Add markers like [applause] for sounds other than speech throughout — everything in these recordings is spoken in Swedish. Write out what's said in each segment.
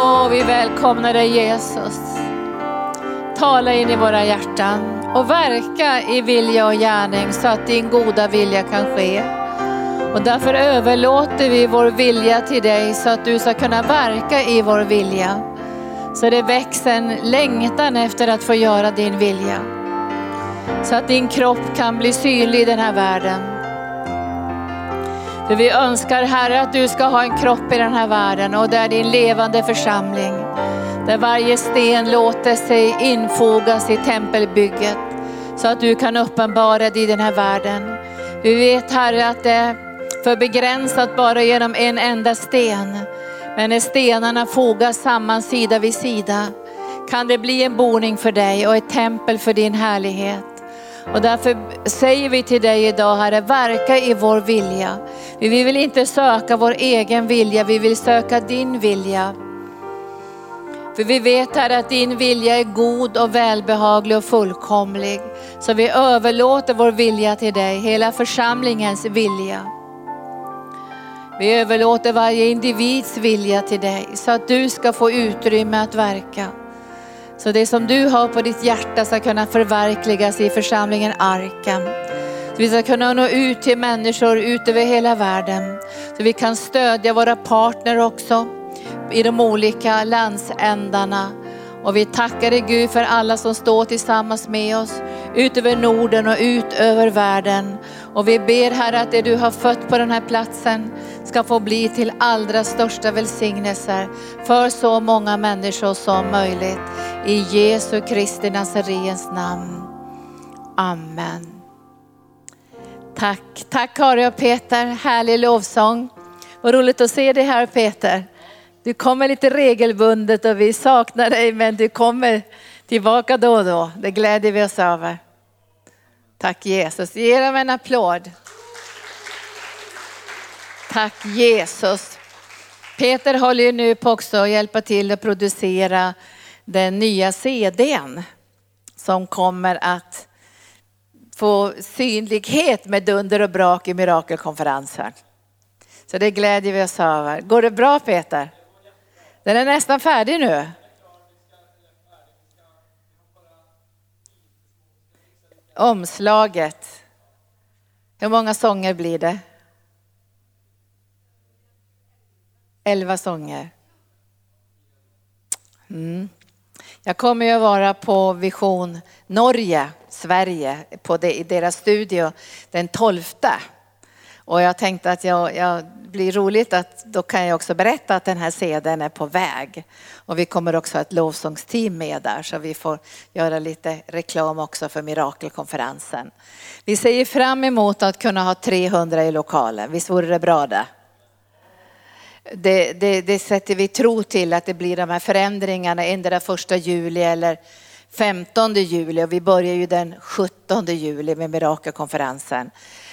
Åh, vi välkomnar dig Jesus. Tala in i våra hjärtan och verka i vilja och gärning så att din goda vilja kan ske. Och därför överlåter vi vår vilja till dig så att du ska kunna verka i vår vilja. Så det växer en längtan efter att få göra din vilja. Så att din kropp kan bli synlig i den här världen. För vi önskar Herre att du ska ha en kropp i den här världen och det är din levande församling. Där varje sten låter sig infogas i tempelbygget. Så att du kan uppenbara dig i den här världen. Vi vet Herre att det är för begränsat bara genom en enda sten. Men när stenarna fogas samman sida vid sida kan det bli en boning för dig och ett tempel för din härlighet. Och därför säger vi till dig idag Herre, verka i vår vilja. Vi vill inte söka vår egen vilja, vi vill söka din vilja. För vi vet Herre att din vilja är god och välbehaglig och fullkomlig. Så vi överlåter vår vilja till dig, hela församlingens vilja. Vi överlåter varje individs vilja till dig så att du ska få utrymme att verka. Så det som du har på ditt hjärta ska kunna förverkligas i församlingen Arken. Så vi ska kunna nå ut till människor ut över hela världen. Så vi kan stödja våra partner också i de olika landsändarna. Och vi tackar dig Gud för alla som står tillsammans med oss ut över Norden och ut över världen. Och vi ber Herre att det du har fött på den här platsen ska få bli till allra största välsignelser för så många människor som möjligt. I Jesu Kristi Nazarens namn. Amen. Tack, tack Kari och Peter, härlig lovsång. Vad roligt att se dig här Peter. Du kommer lite regelbundet och vi saknar dig men du kommer tillbaka då och då. Det gläder vi oss över. Tack Jesus, ge dem en applåd. Tack Jesus. Peter håller ju nu på också att hjälpa till att producera den nya CDn som kommer att få synlighet med dunder och brak i mirakelkonferensen. Så det glädjer vi oss över. Går det bra Peter? Den är nästan färdig nu. Omslaget. Hur många sånger blir det? Elva sånger. Mm. Jag kommer ju att vara på Vision Norge, Sverige, på det, i deras studio den 12. Och jag tänkte att jag, jag blir roligt att då kan jag också berätta att den här CDn är på väg. Och vi kommer också ha ett lovsångsteam med där så vi får göra lite reklam också för mirakelkonferensen. Vi ser fram emot att kunna ha 300 i lokalen, visst vore det bra det? Det, det, det sätter vi tro till att det blir de här förändringarna endera första juli eller 15 juli och vi börjar ju den 17 juli med mirakelkonferensen.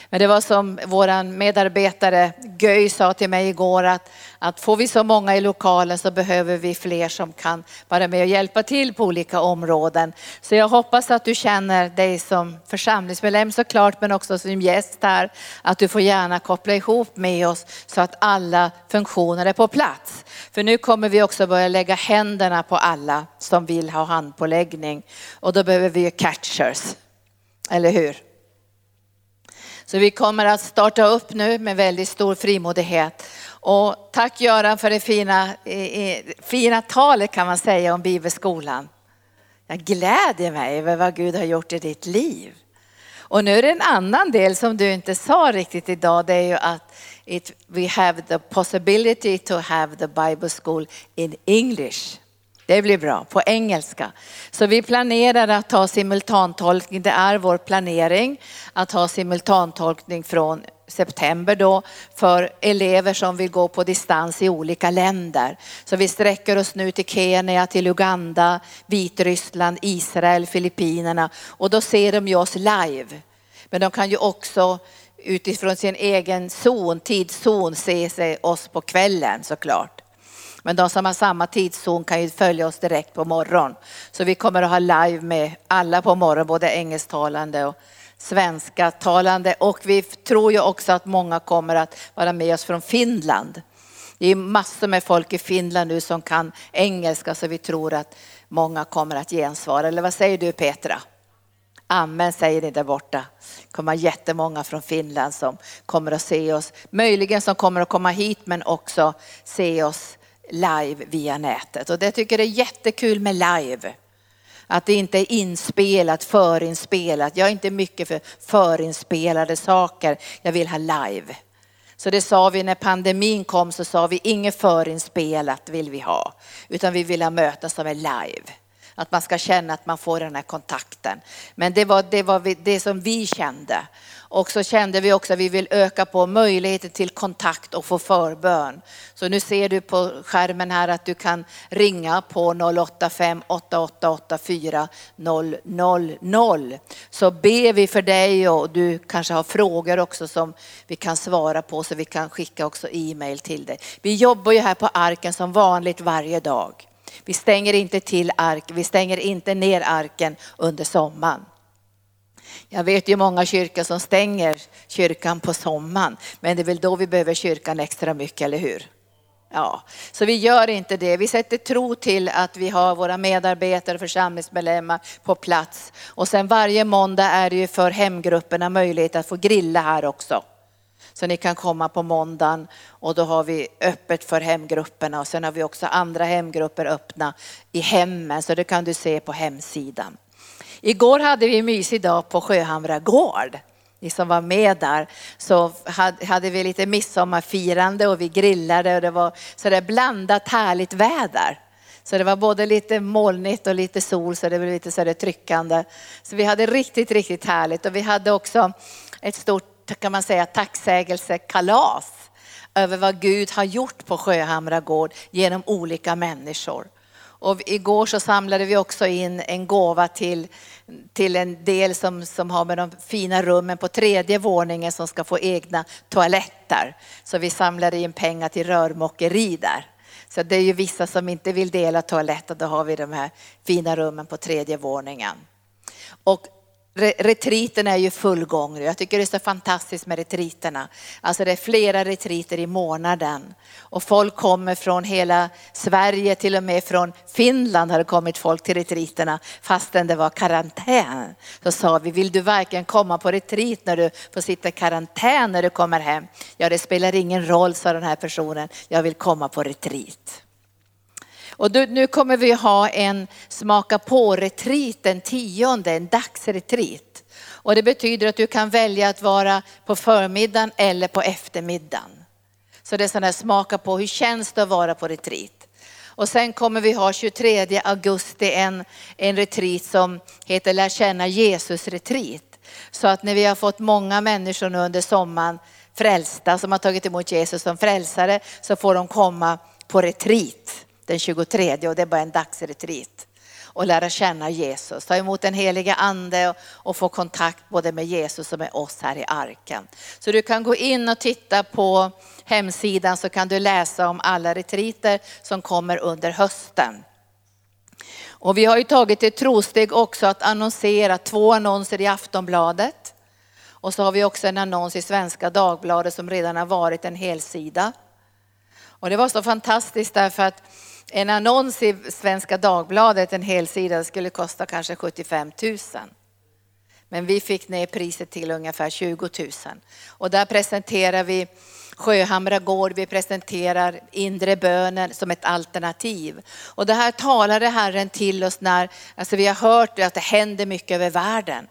Men det var som våran medarbetare Göj sa till mig igår att, att får vi så många i lokalen så behöver vi fler som kan vara med och hjälpa till på olika områden. Så jag hoppas att du känner dig som församlingsmedlem såklart men också som gäst här att du får gärna koppla ihop med oss så att alla funktioner är på plats. För nu kommer vi också börja lägga händerna på alla som vill ha handpåläggning och då behöver vi ju catchers. Eller hur? Så vi kommer att starta upp nu med väldigt stor frimodighet. Och tack Göran för det fina, fina talet kan man säga om bibelskolan. Jag gläder mig över vad Gud har gjort i ditt liv. Och nu är det en annan del som du inte sa riktigt idag. Det är ju att it, we have the possibility to have the Bible school in English. Det blir bra, på engelska. Så vi planerar att ha simultantolkning, det är vår planering att ha simultantolkning från september då för elever som vill gå på distans i olika länder. Så vi sträcker oss nu till Kenya, till Uganda, Vitryssland, Israel, Filippinerna och då ser de ju oss live. Men de kan ju också utifrån sin egen zon, tidszon se sig oss på kvällen såklart. Men de som har samma tidszon kan ju följa oss direkt på morgon. Så vi kommer att ha live med alla på morgon, både engelsktalande och svenskatalande. Och vi tror ju också att många kommer att vara med oss från Finland. Det är massor med folk i Finland nu som kan engelska så vi tror att många kommer att gensvara. Eller vad säger du Petra? Amen säger ni där borta. Det kommer jättemånga från Finland som kommer att se oss. Möjligen som kommer att komma hit men också se oss live via nätet. Och det tycker jag är jättekul med live. Att det inte är inspelat, förinspelat. Jag är inte mycket för förinspelade saker. Jag vill ha live. Så det sa vi när pandemin kom så sa vi inget förinspelat vill vi ha. Utan vi vill ha möten som är live. Att man ska känna att man får den här kontakten. Men det var det, var det som vi kände. Och så kände vi också att vi vill öka på möjligheten till kontakt och få förbön. Så nu ser du på skärmen här att du kan ringa på 085-8884 000. Så ber vi för dig och du kanske har frågor också som vi kan svara på så vi kan skicka också e-mail till dig. Vi jobbar ju här på arken som vanligt varje dag. Vi stänger inte till ark, vi stänger inte ner arken under sommaren. Jag vet ju många kyrkor som stänger kyrkan på sommaren, men det är väl då vi behöver kyrkan extra mycket, eller hur? Ja, så vi gör inte det. Vi sätter tro till att vi har våra medarbetare och församlingsmedlemmar på plats. Och sen varje måndag är det ju för hemgrupperna möjlighet att få grilla här också. Så ni kan komma på måndagen och då har vi öppet för hemgrupperna och sen har vi också andra hemgrupper öppna i hemmen så det kan du se på hemsidan. Igår hade vi en mysig dag på Sjöhamra gård. Ni som var med där så hade vi lite midsommarfirande och vi grillade och det var sådär blandat härligt väder. Så det var både lite molnigt och lite sol så det blev lite sådär tryckande. Så vi hade riktigt, riktigt härligt och vi hade också ett stort kan man säga tacksägelsekalas över vad Gud har gjort på Sjöhamra gård genom olika människor. Och igår så samlade vi också in en gåva till, till en del som, som har med de fina rummen på tredje våningen som ska få egna toaletter. Så vi samlade in pengar till rörmokeri där. Så det är ju vissa som inte vill dela toalett och då har vi de här fina rummen på tredje våningen. Och Retriten är ju full gång Jag tycker det är så fantastiskt med retriterna. Alltså det är flera retriter i månaden. Och folk kommer från hela Sverige, till och med från Finland har det kommit folk till retriterna fastän det var karantän. Så sa vi, vill du verkligen komma på retrit när du får sitta i karantän när du kommer hem? Ja, det spelar ingen roll, sa den här personen. Jag vill komma på retrit. Och då, nu kommer vi ha en smaka på-retreat den tionde, en dagsretreat. Och det betyder att du kan välja att vara på förmiddagen eller på eftermiddagen. Så det är sån här smaka på, hur känns det att vara på retreat? Och sen kommer vi ha 23 augusti en, en retreat som heter Lär känna Jesus retreat. Så att när vi har fått många människor nu under sommaren frälsta som har tagit emot Jesus som frälsare så får de komma på retreat den 23 och det är bara en dagsretreat och lära känna Jesus, ta emot den heliga ande och, få kontakt både med Jesus och med oss här i arken. Så du kan gå in och titta på hemsidan så kan du läsa om alla retriter som kommer under hösten. Och vi har ju tagit ett trosteg också att annonsera två annonser i Aftonbladet. Och så har vi också en annons i Svenska Dagbladet som redan har varit en helsida. Och det var så fantastiskt därför att en annons i Svenska Dagbladet, en helsida, skulle kosta kanske 75 000. Men vi fick ner priset till ungefär 20 000. Och där presenterar vi Sjöhamra gård, vi presenterar inre bönen som ett alternativ. Och det här talade Herren till oss när, alltså vi har hört att det händer mycket över världen.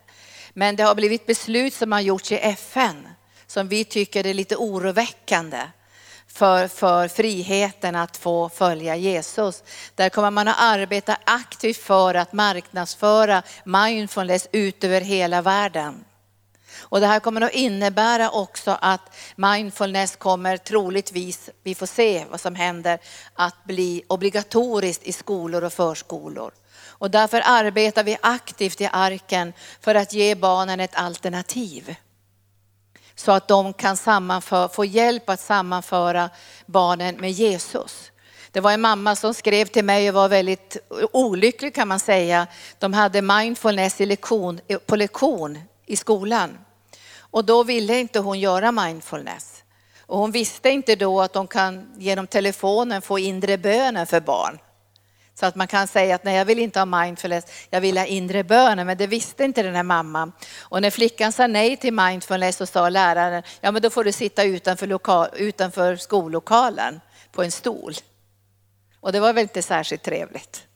Men det har blivit beslut som har gjorts i FN som vi tycker är lite oroväckande för, för friheten att få följa Jesus. Där kommer man att arbeta aktivt för att marknadsföra mindfulness ut över hela världen. Och det här kommer att innebära också att mindfulness kommer troligtvis, vi får se vad som händer, att bli obligatoriskt i skolor och förskolor. Och därför arbetar vi aktivt i arken för att ge barnen ett alternativ så att de kan få hjälp att sammanföra barnen med Jesus. Det var en mamma som skrev till mig och var väldigt olycklig kan man säga. De hade mindfulness i lektion, på lektion i skolan. Och då ville inte hon göra mindfulness. Och hon visste inte då att de kan genom telefonen få inre bönen för barn. Så att man kan säga att nej, jag vill inte ha mindfulness, jag vill ha inre böner. Men det visste inte den här mamman. Och när flickan sa nej till mindfulness så sa läraren, ja men då får du sitta utanför, lokal, utanför skollokalen på en stol. Och det var väl inte särskilt trevligt.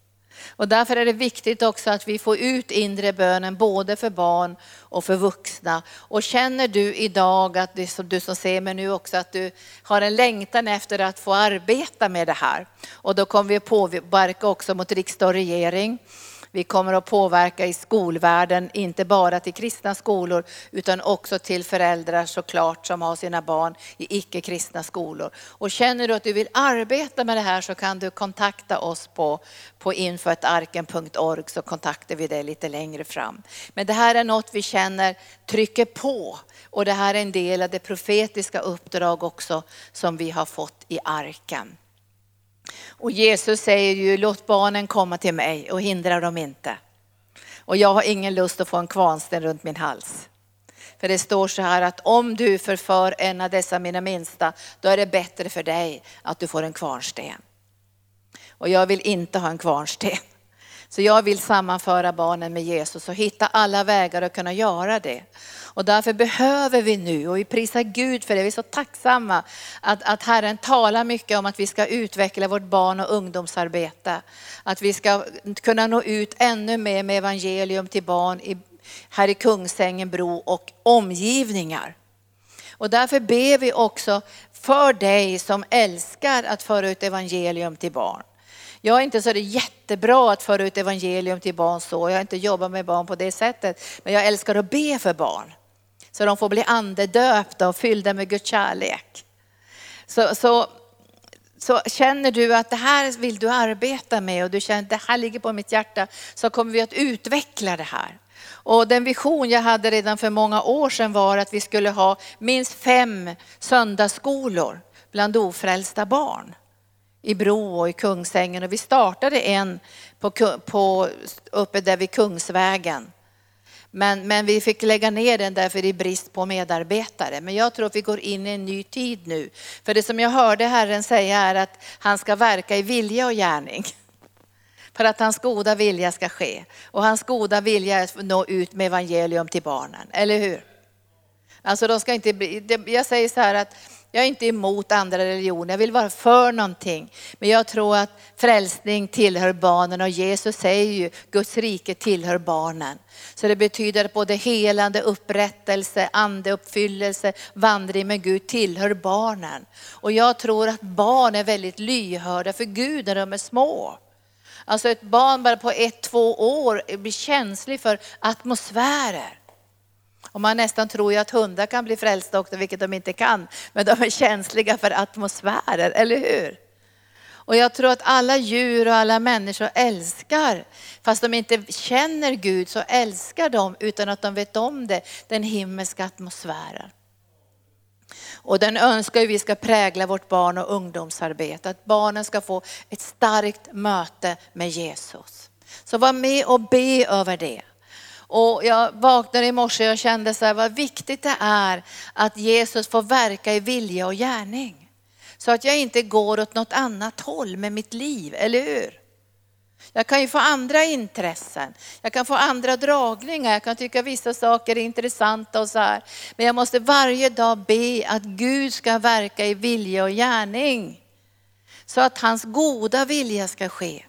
Och därför är det viktigt också att vi får ut inre bönen både för barn och för vuxna. Och känner du idag, att du, du som ser mig nu också, att du har en längtan efter att få arbeta med det här. Och då kommer vi att påverka också mot riksdag och regering. Vi kommer att påverka i skolvärlden, inte bara till kristna skolor utan också till föräldrar såklart som har sina barn i icke-kristna skolor. Och känner du att du vill arbeta med det här så kan du kontakta oss på, på infoetarken.org så kontaktar vi dig lite längre fram. Men det här är något vi känner trycker på och det här är en del av det profetiska uppdrag också som vi har fått i arken. Och Jesus säger ju, låt barnen komma till mig och hindra dem inte. Och jag har ingen lust att få en kvarnsten runt min hals. För det står så här att om du förför en av dessa mina minsta, då är det bättre för dig att du får en kvarnsten. Och jag vill inte ha en kvarnsten. Så jag vill sammanföra barnen med Jesus och hitta alla vägar att kunna göra det. Och därför behöver vi nu, och vi prisar Gud för det, vi är så tacksamma att, att Herren talar mycket om att vi ska utveckla vårt barn och ungdomsarbete. Att vi ska kunna nå ut ännu mer med evangelium till barn i, här i Kungsängen bro och omgivningar. Och därför ber vi också för dig som älskar att föra ut evangelium till barn. Jag är inte så det jättebra att föra ut evangelium till barn så, jag har inte jobbat med barn på det sättet. Men jag älskar att be för barn. Så de får bli andedöpta och fyllda med Guds kärlek. Så, så, så känner du att det här vill du arbeta med och du känner att det här ligger på mitt hjärta så kommer vi att utveckla det här. Och den vision jag hade redan för många år sedan var att vi skulle ha minst fem söndagsskolor bland ofrälsta barn i Bro och i Kungsängen. Och vi startade en på, på, uppe där vid Kungsvägen. Men, men vi fick lägga ner den därför det är brist på medarbetare. Men jag tror att vi går in i en ny tid nu. För det som jag hörde Herren säga är att han ska verka i vilja och gärning. [laughs] För att hans goda vilja ska ske. Och hans goda vilja är att nå ut med evangelium till barnen, eller hur? Alltså de ska inte bli, jag säger så här att jag är inte emot andra religioner, jag vill vara för någonting. Men jag tror att frälsning tillhör barnen och Jesus säger ju Guds rike tillhör barnen. Så det betyder att både helande, upprättelse, andeuppfyllelse, vandring med Gud tillhör barnen. Och jag tror att barn är väldigt lyhörda för Gud när de är små. Alltså ett barn bara på ett, två år blir känslig för atmosfärer. Och man nästan tror ju att hundar kan bli frälsta också, vilket de inte kan. Men de är känsliga för atmosfärer, eller hur? Och jag tror att alla djur och alla människor älskar, fast de inte känner Gud så älskar de utan att de vet om det, den himmelska atmosfären. Och den önskar vi ska prägla vårt barn och ungdomsarbete, att barnen ska få ett starkt möte med Jesus. Så var med och be över det. Och jag vaknade i morse och kände så här, vad viktigt det är att Jesus får verka i vilja och gärning. Så att jag inte går åt något annat håll med mitt liv, eller hur? Jag kan ju få andra intressen, jag kan få andra dragningar, jag kan tycka vissa saker är intressanta och så här. Men jag måste varje dag be att Gud ska verka i vilja och gärning. Så att hans goda vilja ska ske.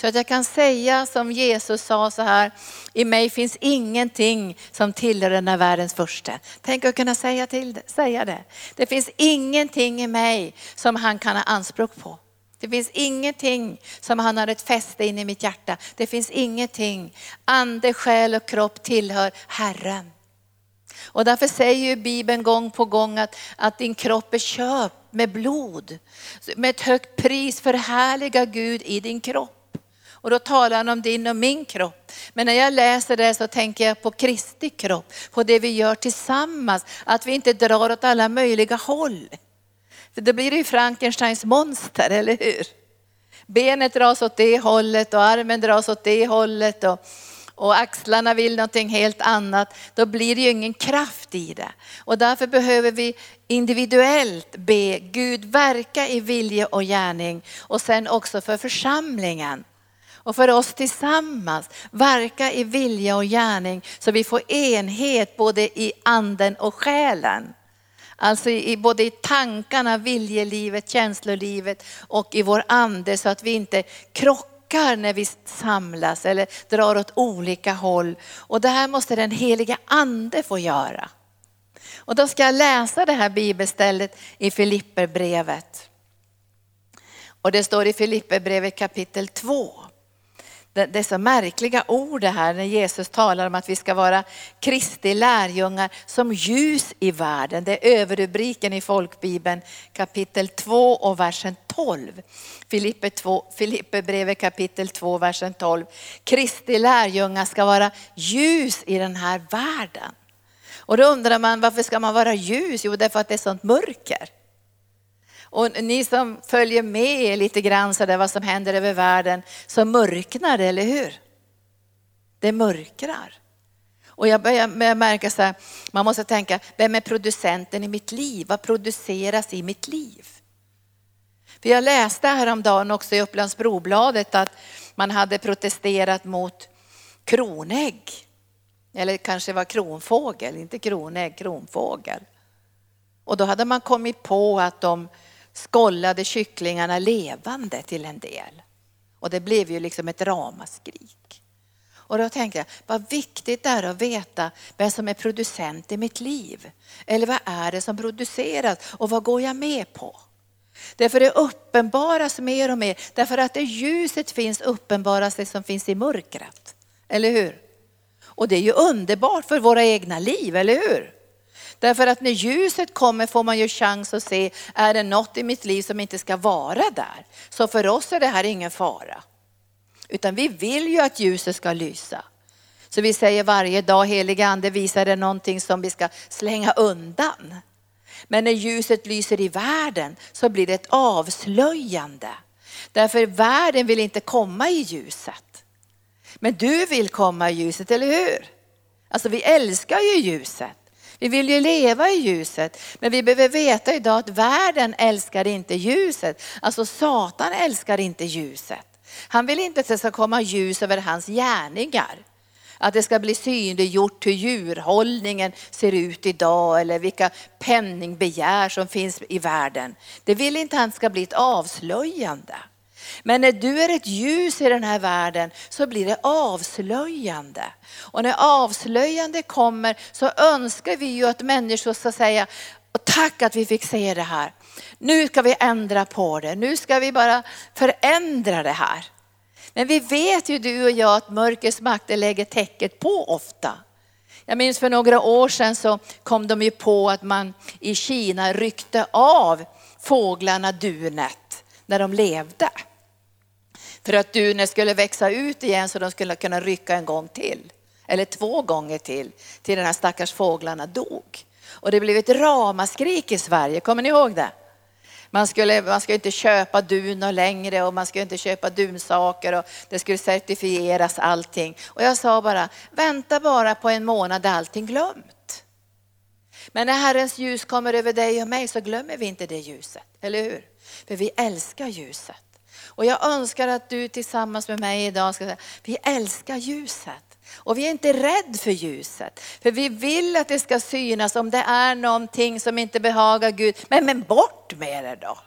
Så att jag kan säga som Jesus sa så här, i mig finns ingenting som tillhör den här världens första. Tänk att kunna säga, till det, säga det. Det finns ingenting i mig som han kan ha anspråk på. Det finns ingenting som han har ett fäste in i mitt hjärta. Det finns ingenting. Ande, själ och kropp tillhör Herren. Och därför säger ju Bibeln gång på gång att, att din kropp är köpt med blod. Med ett högt pris förhärliga Gud i din kropp. Och då talar han om din och min kropp. Men när jag läser det så tänker jag på Kristi kropp, på det vi gör tillsammans. Att vi inte drar åt alla möjliga håll. För då blir det ju Frankensteins monster, eller hur? Benet dras åt det hållet och armen dras åt det hållet. Och, och axlarna vill någonting helt annat, då blir det ju ingen kraft i det. Och därför behöver vi individuellt be Gud verka i vilje och gärning och sen också för församlingen och för oss tillsammans verka i vilja och gärning så vi får enhet både i anden och själen. Alltså i, både i tankarna, viljelivet, känslolivet och i vår ande så att vi inte krockar när vi samlas eller drar åt olika håll. Och det här måste den heliga ande få göra. Och då ska jag läsa det här bibelstället i Filipperbrevet. Och det står i Filipperbrevet kapitel 2 det är så märkliga ord det här när Jesus talar om att vi ska vara Kristi lärjungar som ljus i världen. Det är överrubriken i folkbibeln kapitel 2 och versen 12. Filippe, 2, Filippe brevet kapitel 2 versen 12. Kristi lärjungar ska vara ljus i den här världen. Och då undrar man varför ska man vara ljus? Jo, därför att det är sånt mörker. Och ni som följer med lite grann så där vad som händer över världen så mörknar det, eller hur? Det mörkrar. Och jag börjar märka så här, man måste tänka, vem är producenten i mitt liv? Vad produceras i mitt liv? För jag läste häromdagen också i Upplands Brobladet att man hade protesterat mot kronägg. Eller kanske var kronfågel, inte kronägg, kronfågel. Och då hade man kommit på att de skållade kycklingarna levande till en del. Och det blev ju liksom ett ramaskrik. Och då tänkte jag, vad viktigt det är att veta vem som är producent i mitt liv. Eller vad är det som produceras och vad går jag med på? Därför det uppenbaras mer och mer, därför att det ljuset finns uppenbaras det som finns i mörkret. Eller hur? Och det är ju underbart för våra egna liv, eller hur? Därför att när ljuset kommer får man ju chans att se, är det något i mitt liv som inte ska vara där? Så för oss är det här ingen fara. Utan vi vill ju att ljuset ska lysa. Så vi säger varje dag, heliga ande visar det någonting som vi ska slänga undan. Men när ljuset lyser i världen så blir det ett avslöjande. Därför världen vill inte komma i ljuset. Men du vill komma i ljuset, eller hur? Alltså vi älskar ju ljuset. Vi vill ju leva i ljuset, men vi behöver veta idag att världen älskar inte ljuset. Alltså Satan älskar inte ljuset. Han vill inte att det ska komma ljus över hans gärningar. Att det ska bli synliggjort hur djurhållningen ser ut idag eller vilka penningbegär som finns i världen. Det vill inte han ska bli ett avslöjande. Men när du är ett ljus i den här världen så blir det avslöjande. Och när avslöjande kommer så önskar vi ju att människor ska säga, tack att vi fick se det här. Nu ska vi ändra på det, nu ska vi bara förändra det här. Men vi vet ju du och jag att mörkrets makter lägger täcket på ofta. Jag minns för några år sedan så kom de ju på att man i Kina ryckte av fåglarna dunet när de levde. För att dunen skulle växa ut igen så de skulle kunna rycka en gång till. Eller två gånger till, till den här stackars fåglarna dog. Och det blev ett ramaskrik i Sverige, kommer ni ihåg det? Man skulle, man skulle inte köpa dunor längre och man skulle inte köpa dunsaker och det skulle certifieras allting. Och jag sa bara, vänta bara på en månad är allting glömt. Men när Herrens ljus kommer över dig och mig så glömmer vi inte det ljuset, eller hur? För vi älskar ljuset. Och jag önskar att du tillsammans med mig idag ska säga, vi älskar ljuset. Och vi är inte rädd för ljuset. För vi vill att det ska synas om det är någonting som inte behagar Gud. Men, men bort med det då.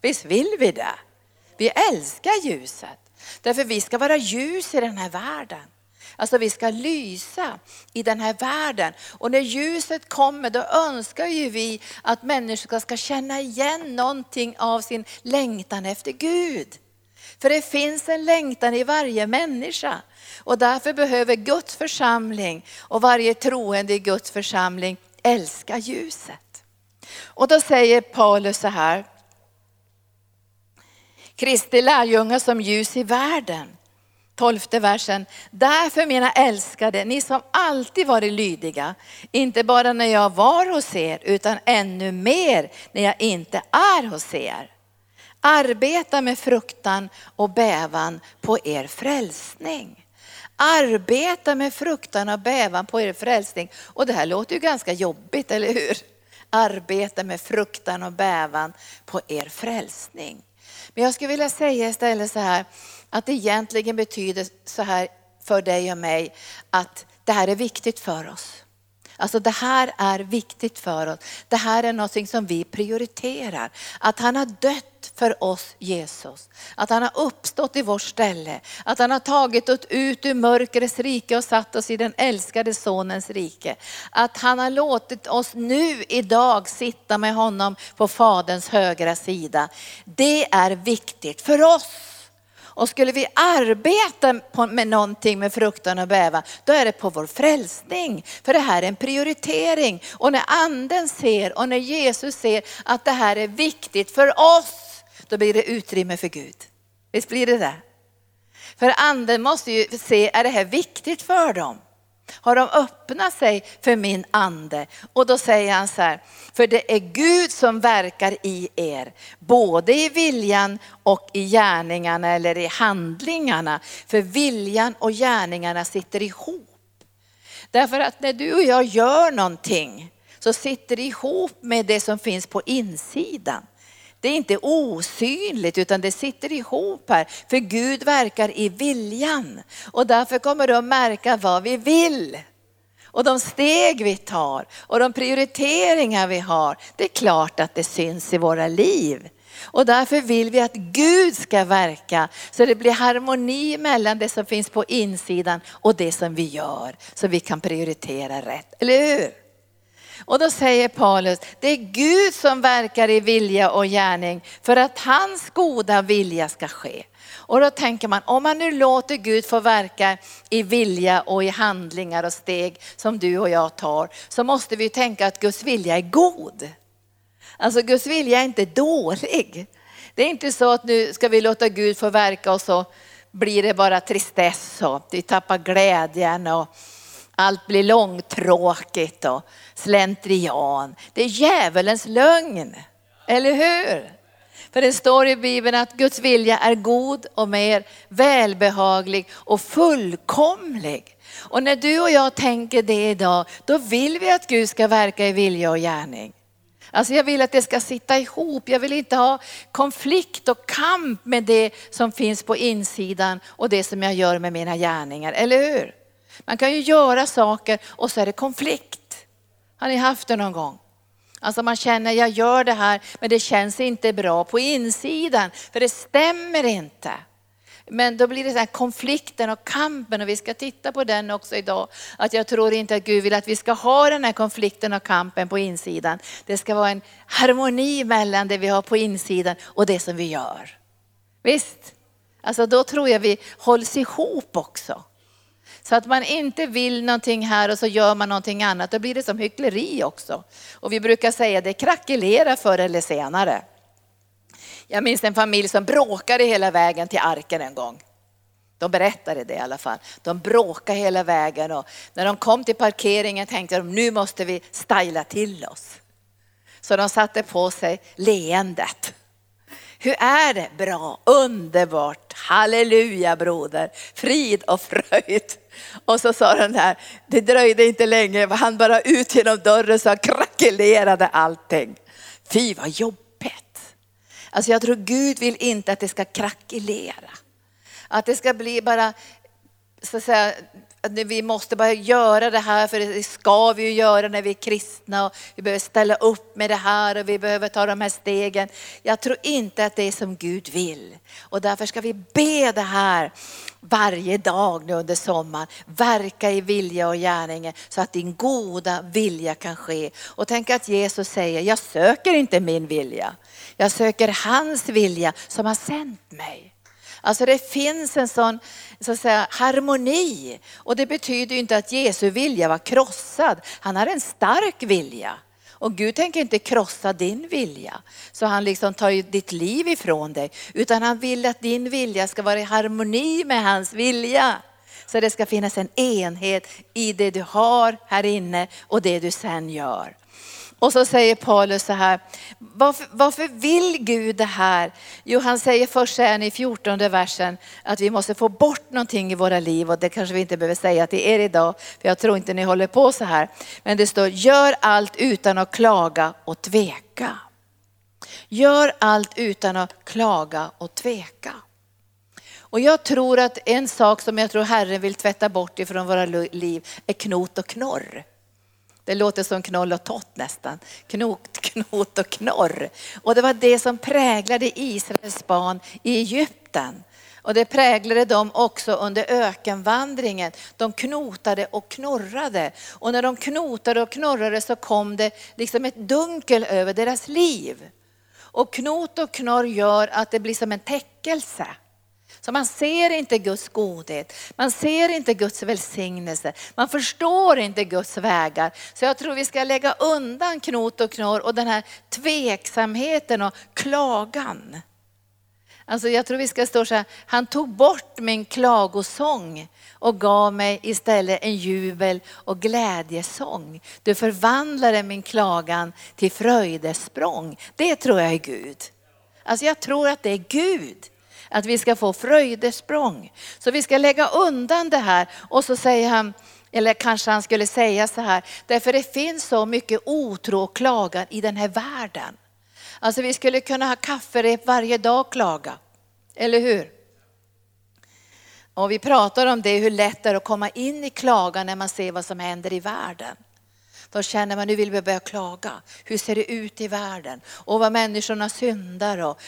Visst vill vi det? Vi älskar ljuset. Därför vi ska vara ljus i den här världen. Alltså vi ska lysa i den här världen. Och när ljuset kommer då önskar ju vi att människor ska känna igen någonting av sin längtan efter Gud. För det finns en längtan i varje människa. Och därför behöver Guds församling och varje troende i Guds församling älska ljuset. Och då säger Paulus så här. Kristi lärjungar som ljus i världen. Tolfte versen. Därför mina älskade, ni som alltid varit lydiga, inte bara när jag var hos er, utan ännu mer när jag inte är hos er. Arbeta med fruktan och bävan på er frälsning. Arbeta med fruktan och bävan på er frälsning. Och det här låter ju ganska jobbigt, eller hur? Arbeta med fruktan och bävan på er frälsning. Men jag skulle vilja säga istället så här, att det egentligen betyder så här för dig och mig, att det här är viktigt för oss. Alltså det här är viktigt för oss. Det här är något som vi prioriterar. Att han har dött för oss Jesus. Att han har uppstått i vårt ställe. Att han har tagit oss ut ur mörkrets rike och satt oss i den älskade sonens rike. Att han har låtit oss nu idag sitta med honom på faderns högra sida. Det är viktigt för oss. Och skulle vi arbeta med någonting med fruktan och bävan, då är det på vår frälsning. För det här är en prioritering. Och när anden ser och när Jesus ser att det här är viktigt för oss, då blir det utrymme för Gud. Visst blir det det? För anden måste ju se, är det här viktigt för dem? har de öppnat sig för min ande. Och då säger han så här, för det är Gud som verkar i er, både i viljan och i gärningarna eller i handlingarna. För viljan och gärningarna sitter ihop. Därför att när du och jag gör någonting så sitter det ihop med det som finns på insidan. Det är inte osynligt utan det sitter ihop här. För Gud verkar i viljan. Och därför kommer du att märka vad vi vill. Och de steg vi tar och de prioriteringar vi har. Det är klart att det syns i våra liv. Och därför vill vi att Gud ska verka så det blir harmoni mellan det som finns på insidan och det som vi gör. Så vi kan prioritera rätt, eller hur? Och då säger Paulus, det är Gud som verkar i vilja och gärning för att hans goda vilja ska ske. Och då tänker man, om man nu låter Gud få verka i vilja och i handlingar och steg som du och jag tar, så måste vi tänka att Guds vilja är god. Alltså Guds vilja är inte dålig. Det är inte så att nu ska vi låta Gud få verka och så blir det bara tristess och vi tappar glädjen och allt blir långtråkigt och slentrian. Det är djävulens lögn, eller hur? För det står i Bibeln att Guds vilja är god och mer välbehaglig och fullkomlig. Och när du och jag tänker det idag, då vill vi att Gud ska verka i vilja och gärning. Alltså jag vill att det ska sitta ihop. Jag vill inte ha konflikt och kamp med det som finns på insidan och det som jag gör med mina gärningar, eller hur? Man kan ju göra saker och så är det konflikt. Har ni haft det någon gång? Alltså man känner, jag gör det här men det känns inte bra på insidan för det stämmer inte. Men då blir det så här konflikten och kampen och vi ska titta på den också idag. Att jag tror inte att Gud vill att vi ska ha den här konflikten och kampen på insidan. Det ska vara en harmoni mellan det vi har på insidan och det som vi gör. Visst? Alltså då tror jag vi hålls ihop också. Så att man inte vill någonting här och så gör man någonting annat, då blir det som hyckleri också. Och vi brukar säga det krackelerar förr eller senare. Jag minns en familj som bråkade hela vägen till arken en gång. De berättade det i alla fall. De bråkade hela vägen och när de kom till parkeringen tänkte de nu måste vi styla till oss. Så de satte på sig leendet. Hur är det? Bra, underbart, halleluja broder, frid och fröjd. Och så sa den här, det dröjde inte länge, han bara ut genom dörren så krackelerade allting. Fy vad jobbigt. Alltså jag tror Gud vill inte att det ska krackelera. Att det ska bli bara, så att säga, vi måste bara göra det här för det ska vi ju göra när vi är kristna och vi behöver ställa upp med det här och vi behöver ta de här stegen. Jag tror inte att det är som Gud vill och därför ska vi be det här varje dag nu under sommaren. Verka i vilja och gärningen så att din goda vilja kan ske. Och tänk att Jesus säger, jag söker inte min vilja. Jag söker hans vilja som har sänt mig. Alltså det finns en sån så att säga, harmoni. Och det betyder inte att Jesu vilja var krossad. Han har en stark vilja. Och Gud tänker inte krossa din vilja. Så han liksom tar ditt liv ifrån dig. Utan han vill att din vilja ska vara i harmoni med hans vilja. Så det ska finnas en enhet i det du har här inne och det du sen gör. Och så säger Paulus så här, varför, varför vill Gud det här? Jo, han säger först sen i 14 versen att vi måste få bort någonting i våra liv och det kanske vi inte behöver säga till er idag, för jag tror inte ni håller på så här. Men det står, gör allt utan att klaga och tveka. Gör allt utan att klaga och tveka. Och jag tror att en sak som jag tror Herren vill tvätta bort ifrån våra liv är knot och knorr. Det låter som knoll och tott nästan. Knot, knot och knorr. Och det var det som präglade Israels barn i Egypten. Och det präglade dem också under ökenvandringen. De knotade och knorrade. Och när de knotade och knorrade så kom det liksom ett dunkel över deras liv. Och knot och knorr gör att det blir som en täckelse. Så man ser inte Guds godhet, man ser inte Guds välsignelse, man förstår inte Guds vägar. Så jag tror vi ska lägga undan knot och knorr och den här tveksamheten och klagan. Alltså jag tror vi ska stå så här, han tog bort min klagosång och gav mig istället en jubel och glädjesång. Du förvandlade min klagan till fröjdesprång. Det tror jag är Gud. Alltså jag tror att det är Gud. Att vi ska få fröjdesprång. Så vi ska lägga undan det här och så säger han, eller kanske han skulle säga så här, därför det finns så mycket otro och klagan i den här världen. Alltså vi skulle kunna ha kafferep varje dag och klaga, eller hur? Och vi pratar om det, hur lätt det är att komma in i klagan när man ser vad som händer i världen. Då känner man, nu vill vi börja klaga. Hur ser det ut i världen? Och vad människorna syndar och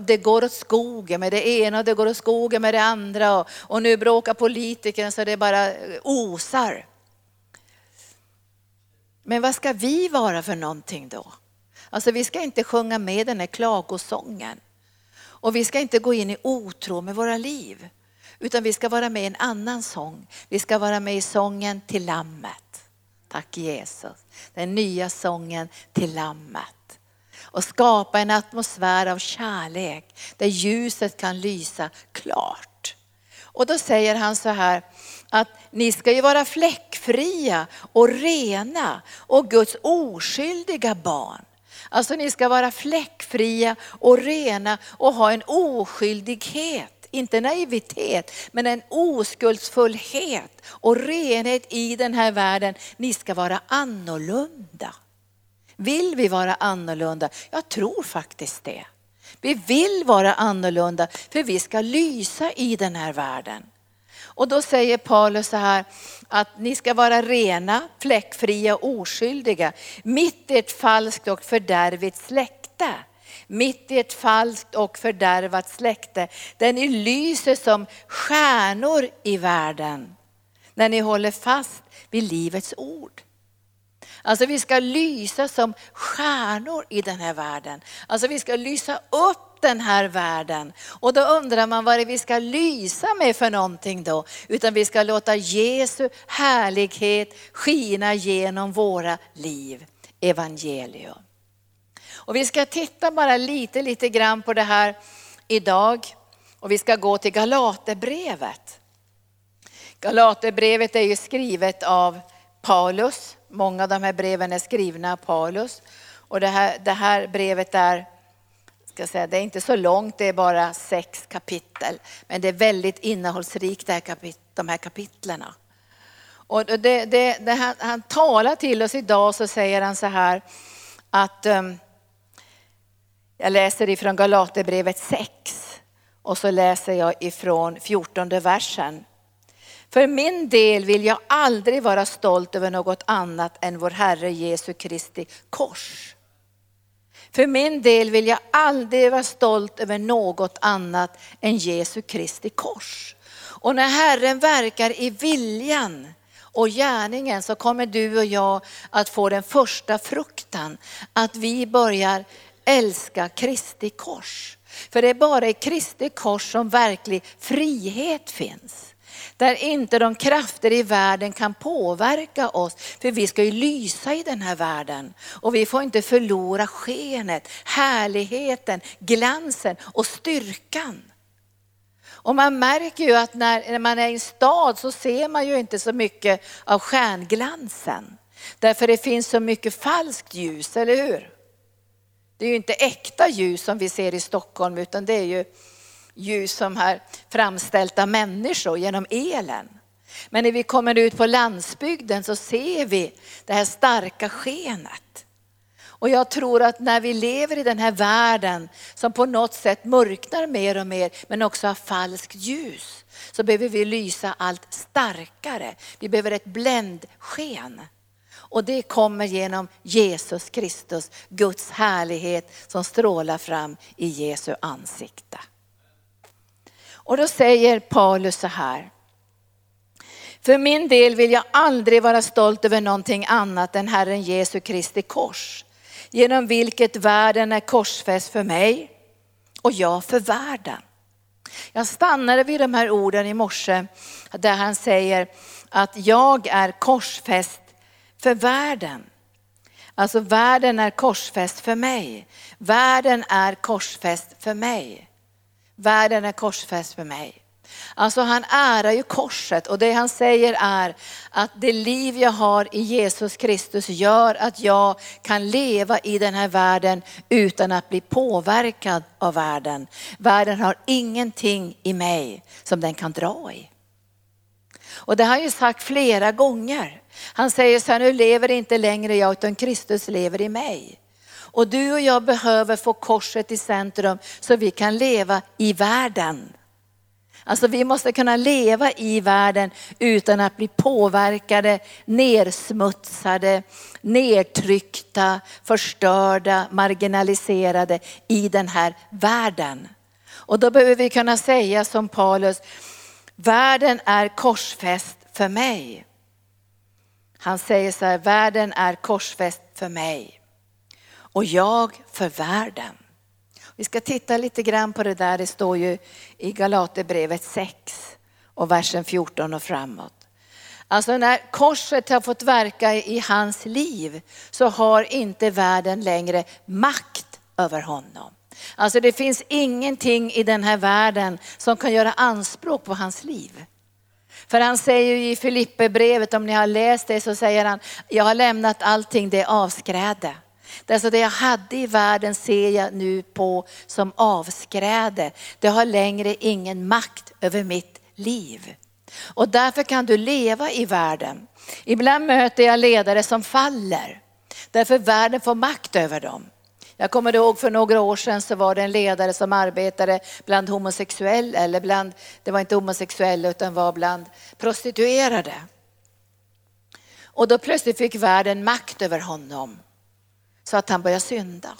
det går åt skogen med det ena och det går åt skogen med det andra. Och, och nu bråkar politikerna så det bara eh, osar. Men vad ska vi vara för någonting då? Alltså vi ska inte sjunga med den här klagosången. Och vi ska inte gå in i otro med våra liv. Utan vi ska vara med i en annan sång. Vi ska vara med i sången till Lammet. Tack Jesus. Den nya sången till Lammet. Och skapa en atmosfär av kärlek där ljuset kan lysa klart. Och då säger han så här att ni ska ju vara fläckfria och rena och Guds oskyldiga barn. Alltså ni ska vara fläckfria och rena och ha en oskyldighet inte naivitet, men en oskuldsfullhet och renhet i den här världen. Ni ska vara annorlunda. Vill vi vara annorlunda? Jag tror faktiskt det. Vi vill vara annorlunda för vi ska lysa i den här världen. Och då säger Paulus så här att ni ska vara rena, fläckfria och oskyldiga mitt i ett falskt och fördärvigt släkte mitt i ett falskt och fördärvat släkte, där ni lyser som stjärnor i världen. När ni håller fast vid livets ord. Alltså vi ska lysa som stjärnor i den här världen. Alltså vi ska lysa upp den här världen. Och då undrar man vad det är vi ska lysa med för någonting då. Utan vi ska låta Jesu härlighet skina genom våra liv. Evangelium. Och vi ska titta bara lite, lite grann på det här idag. Och vi ska gå till Galaterbrevet. Galaterbrevet är ju skrivet av Paulus. Många av de här breven är skrivna av Paulus. Och det här, det här brevet är, ska säga, det är inte så långt, det är bara sex kapitel. Men det är väldigt innehållsrikt det här kapit, de här kapitlerna. Och det, det, det han, han talar till oss idag så säger han så här att um, jag läser ifrån Galaterbrevet 6 och så läser jag ifrån 14 versen. För min del vill jag aldrig vara stolt över något annat än vår Herre Jesu Kristi kors. För min del vill jag aldrig vara stolt över något annat än Jesu Kristi kors. Och när Herren verkar i viljan och gärningen så kommer du och jag att få den första fruktan. Att vi börjar älska Kristi kors. För det är bara i Kristi kors som verklig frihet finns. Där inte de krafter i världen kan påverka oss. För vi ska ju lysa i den här världen. Och vi får inte förlora skenet, härligheten, glansen och styrkan. Och man märker ju att när man är i en stad så ser man ju inte så mycket av stjärnglansen. Därför det finns så mycket falskt ljus, eller hur? Det är ju inte äkta ljus som vi ser i Stockholm utan det är ju ljus som är framställt av människor genom elen. Men när vi kommer ut på landsbygden så ser vi det här starka skenet. Och jag tror att när vi lever i den här världen som på något sätt mörknar mer och mer men också har falskt ljus så behöver vi lysa allt starkare. Vi behöver ett bländsken. Och det kommer genom Jesus Kristus, Guds härlighet som strålar fram i Jesu ansikte. Och då säger Paulus så här. För min del vill jag aldrig vara stolt över någonting annat än Herren Jesu Kristi kors. Genom vilket världen är korsfäst för mig och jag för världen. Jag stannade vid de här orden i morse där han säger att jag är korsfäst för världen. Alltså världen är korsfäst för mig. Världen är korsfäst för mig. Världen är korsfäst för mig. Alltså han ärar ju korset och det han säger är att det liv jag har i Jesus Kristus gör att jag kan leva i den här världen utan att bli påverkad av världen. Världen har ingenting i mig som den kan dra i. Och det har han ju sagt flera gånger. Han säger så här, nu lever inte längre jag utan Kristus lever i mig. Och du och jag behöver få korset i centrum så vi kan leva i världen. Alltså vi måste kunna leva i världen utan att bli påverkade, nersmutsade, nedtryckta, förstörda, marginaliserade i den här världen. Och då behöver vi kunna säga som Paulus, världen är korsfäst för mig. Han säger så här, världen är korsfäst för mig och jag för världen. Vi ska titta lite grann på det där, det står ju i Galaterbrevet 6 och versen 14 och framåt. Alltså när korset har fått verka i hans liv så har inte världen längre makt över honom. Alltså det finns ingenting i den här världen som kan göra anspråk på hans liv. För han säger ju i Filipperbrevet, om ni har läst det, så säger han, jag har lämnat allting det avskräde. Det, alltså det jag hade i världen ser jag nu på som avskräde. Det har längre ingen makt över mitt liv. Och därför kan du leva i världen. Ibland möter jag ledare som faller. Därför världen får makt över dem. Jag kommer ihåg för några år sedan så var det en ledare som arbetade bland homosexuella, eller bland, det var inte homosexuella utan var bland prostituerade. Och då plötsligt fick världen makt över honom så att han började synda.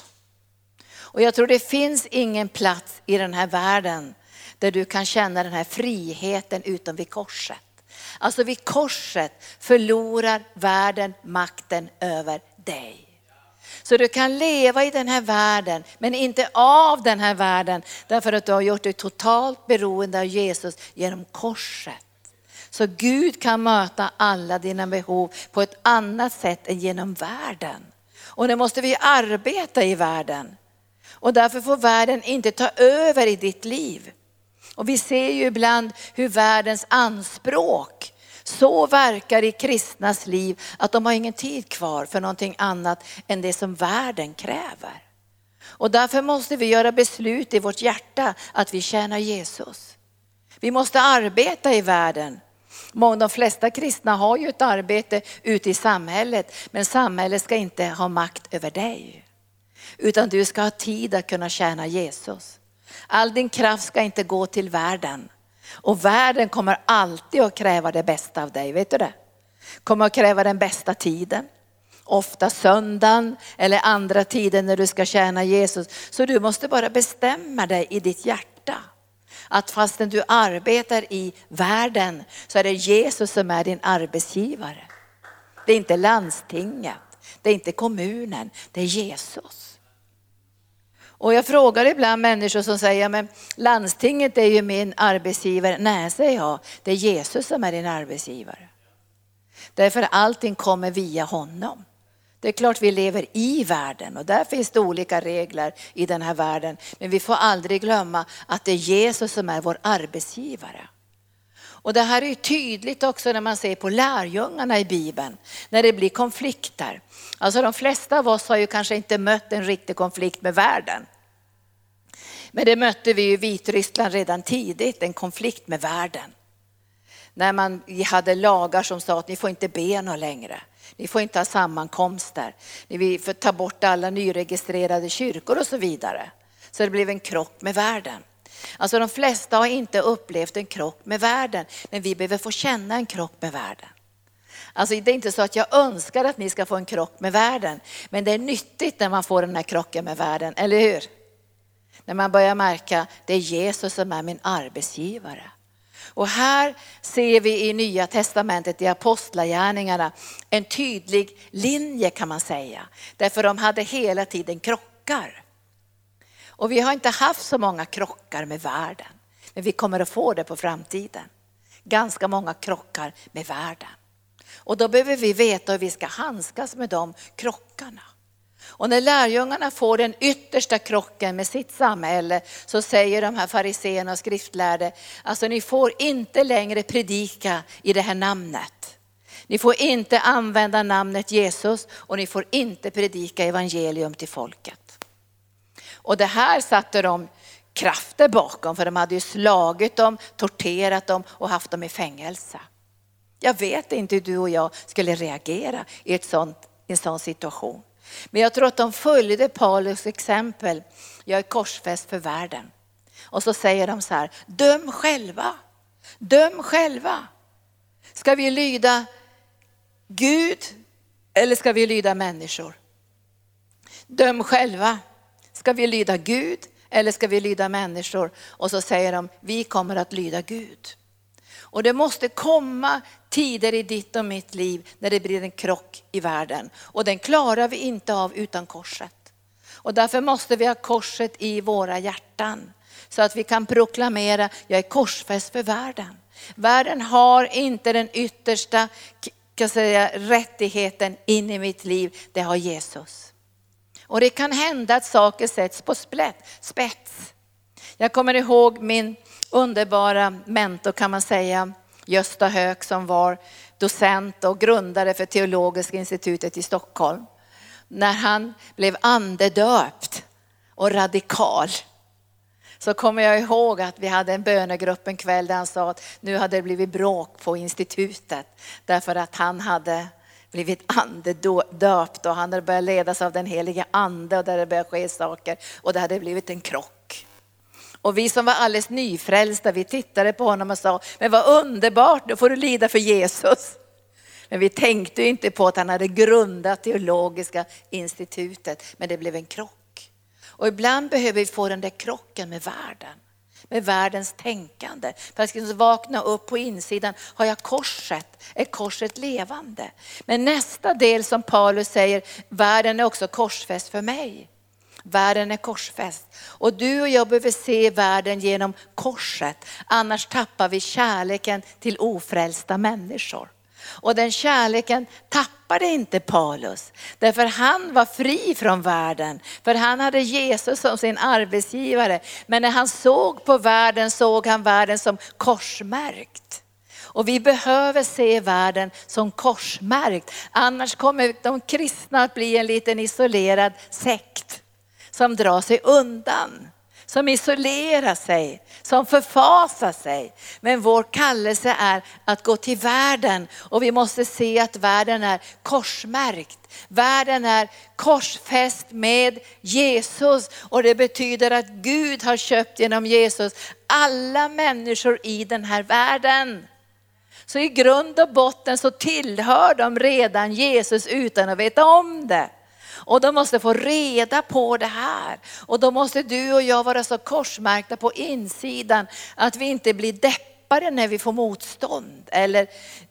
Och jag tror det finns ingen plats i den här världen där du kan känna den här friheten utom vid korset. Alltså vid korset förlorar världen makten över dig. Så du kan leva i den här världen, men inte av den här världen, därför att du har gjort dig totalt beroende av Jesus genom korset. Så Gud kan möta alla dina behov på ett annat sätt än genom världen. Och nu måste vi arbeta i världen. Och därför får världen inte ta över i ditt liv. Och vi ser ju ibland hur världens anspråk så verkar i kristnas liv att de har ingen tid kvar för någonting annat än det som världen kräver. Och därför måste vi göra beslut i vårt hjärta att vi tjänar Jesus. Vi måste arbeta i världen de flesta kristna har ju ett arbete ute i samhället, men samhället ska inte ha makt över dig. Utan du ska ha tid att kunna tjäna Jesus. All din kraft ska inte gå till världen. Och världen kommer alltid att kräva det bästa av dig, vet du det? Kommer att kräva den bästa tiden. Ofta söndagen eller andra tider när du ska tjäna Jesus. Så du måste bara bestämma dig i ditt hjärta att fastän du arbetar i världen så är det Jesus som är din arbetsgivare. Det är inte landstinget, det är inte kommunen, det är Jesus. Och jag frågar ibland människor som säger, men landstinget är ju min arbetsgivare. Nej, säger jag, det är Jesus som är din arbetsgivare. Därför allting kommer via honom. Det är klart vi lever i världen och där finns det olika regler i den här världen. Men vi får aldrig glömma att det är Jesus som är vår arbetsgivare. Och det här är tydligt också när man ser på lärjungarna i Bibeln, när det blir konflikter. Alltså de flesta av oss har ju kanske inte mött en riktig konflikt med världen. Men det mötte vi i Vitryssland redan tidigt, en konflikt med världen. När man hade lagar som sa att ni får inte be något längre. Ni får inte ha sammankomster. Ni får ta bort alla nyregistrerade kyrkor och så vidare. Så det blev en krock med världen. Alltså de flesta har inte upplevt en krock med världen, men vi behöver få känna en krock med världen. Alltså det är inte så att jag önskar att ni ska få en krock med världen, men det är nyttigt när man får den här krocken med världen, eller hur? När man börjar märka, det är Jesus som är min arbetsgivare. Och här ser vi i Nya Testamentet, i Apostlagärningarna, en tydlig linje kan man säga. Därför de hade hela tiden krockar. Och vi har inte haft så många krockar med världen, men vi kommer att få det på framtiden. Ganska många krockar med världen. Och då behöver vi veta hur vi ska handskas med de krockarna. Och när lärjungarna får den yttersta krocken med sitt samhälle så säger de här fariséerna och skriftlärde, alltså ni får inte längre predika i det här namnet. Ni får inte använda namnet Jesus och ni får inte predika evangelium till folket. Och det här satte de krafter bakom för de hade ju slagit dem, torterat dem och haft dem i fängelse. Jag vet inte hur du och jag skulle reagera i, ett sånt, i en sån situation. Men jag tror att de följde Paulus exempel. Jag är korsfäst för världen. Och så säger de så här, döm själva. Döm själva. Ska vi lyda Gud eller ska vi lyda människor? Döm själva. Ska vi lyda Gud eller ska vi lyda människor? Och så säger de, vi kommer att lyda Gud. Och det måste komma tider i ditt och mitt liv när det blir en krock i världen. Och den klarar vi inte av utan korset. Och därför måste vi ha korset i våra hjärtan. Så att vi kan proklamera, jag är korsfäst för världen. Världen har inte den yttersta kan säga, rättigheten in i mitt liv, det har Jesus. Och det kan hända att saker sätts på spets. Jag kommer ihåg min underbara mentor kan man säga, Gösta Höök som var docent och grundare för Teologiska institutet i Stockholm. När han blev andedöpt och radikal så kommer jag ihåg att vi hade en bönegrupp en kväll där han sa att nu hade det blivit bråk på institutet därför att han hade blivit andedöpt och han hade börjat ledas av den heliga ande och där det började ske saker och det hade blivit en krock. Och vi som var alldeles nyfrälsta, vi tittade på honom och sa, men vad underbart, nu får du lida för Jesus. Men vi tänkte inte på att han hade grundat teologiska institutet, men det blev en krock. Och ibland behöver vi få den där krocken med världen, med världens tänkande. För att kunna vakna upp på insidan, har jag korset? Är korset levande? Men nästa del som Paulus säger, världen är också korsfäst för mig. Världen är korsfäst. Och du och jag behöver se världen genom korset. Annars tappar vi kärleken till ofrälsta människor. Och den kärleken tappade inte Paulus. Därför han var fri från världen. För han hade Jesus som sin arbetsgivare. Men när han såg på världen såg han världen som korsmärkt. Och vi behöver se världen som korsmärkt. Annars kommer de kristna att bli en liten isolerad sekt som drar sig undan, som isolerar sig, som förfasar sig. Men vår kallelse är att gå till världen och vi måste se att världen är korsmärkt. Världen är korsfäst med Jesus och det betyder att Gud har köpt genom Jesus alla människor i den här världen. Så i grund och botten så tillhör de redan Jesus utan att veta om det. Och de måste få reda på det här. Och då måste du och jag vara så korsmärkta på insidan att vi inte blir deppade när vi får motstånd eller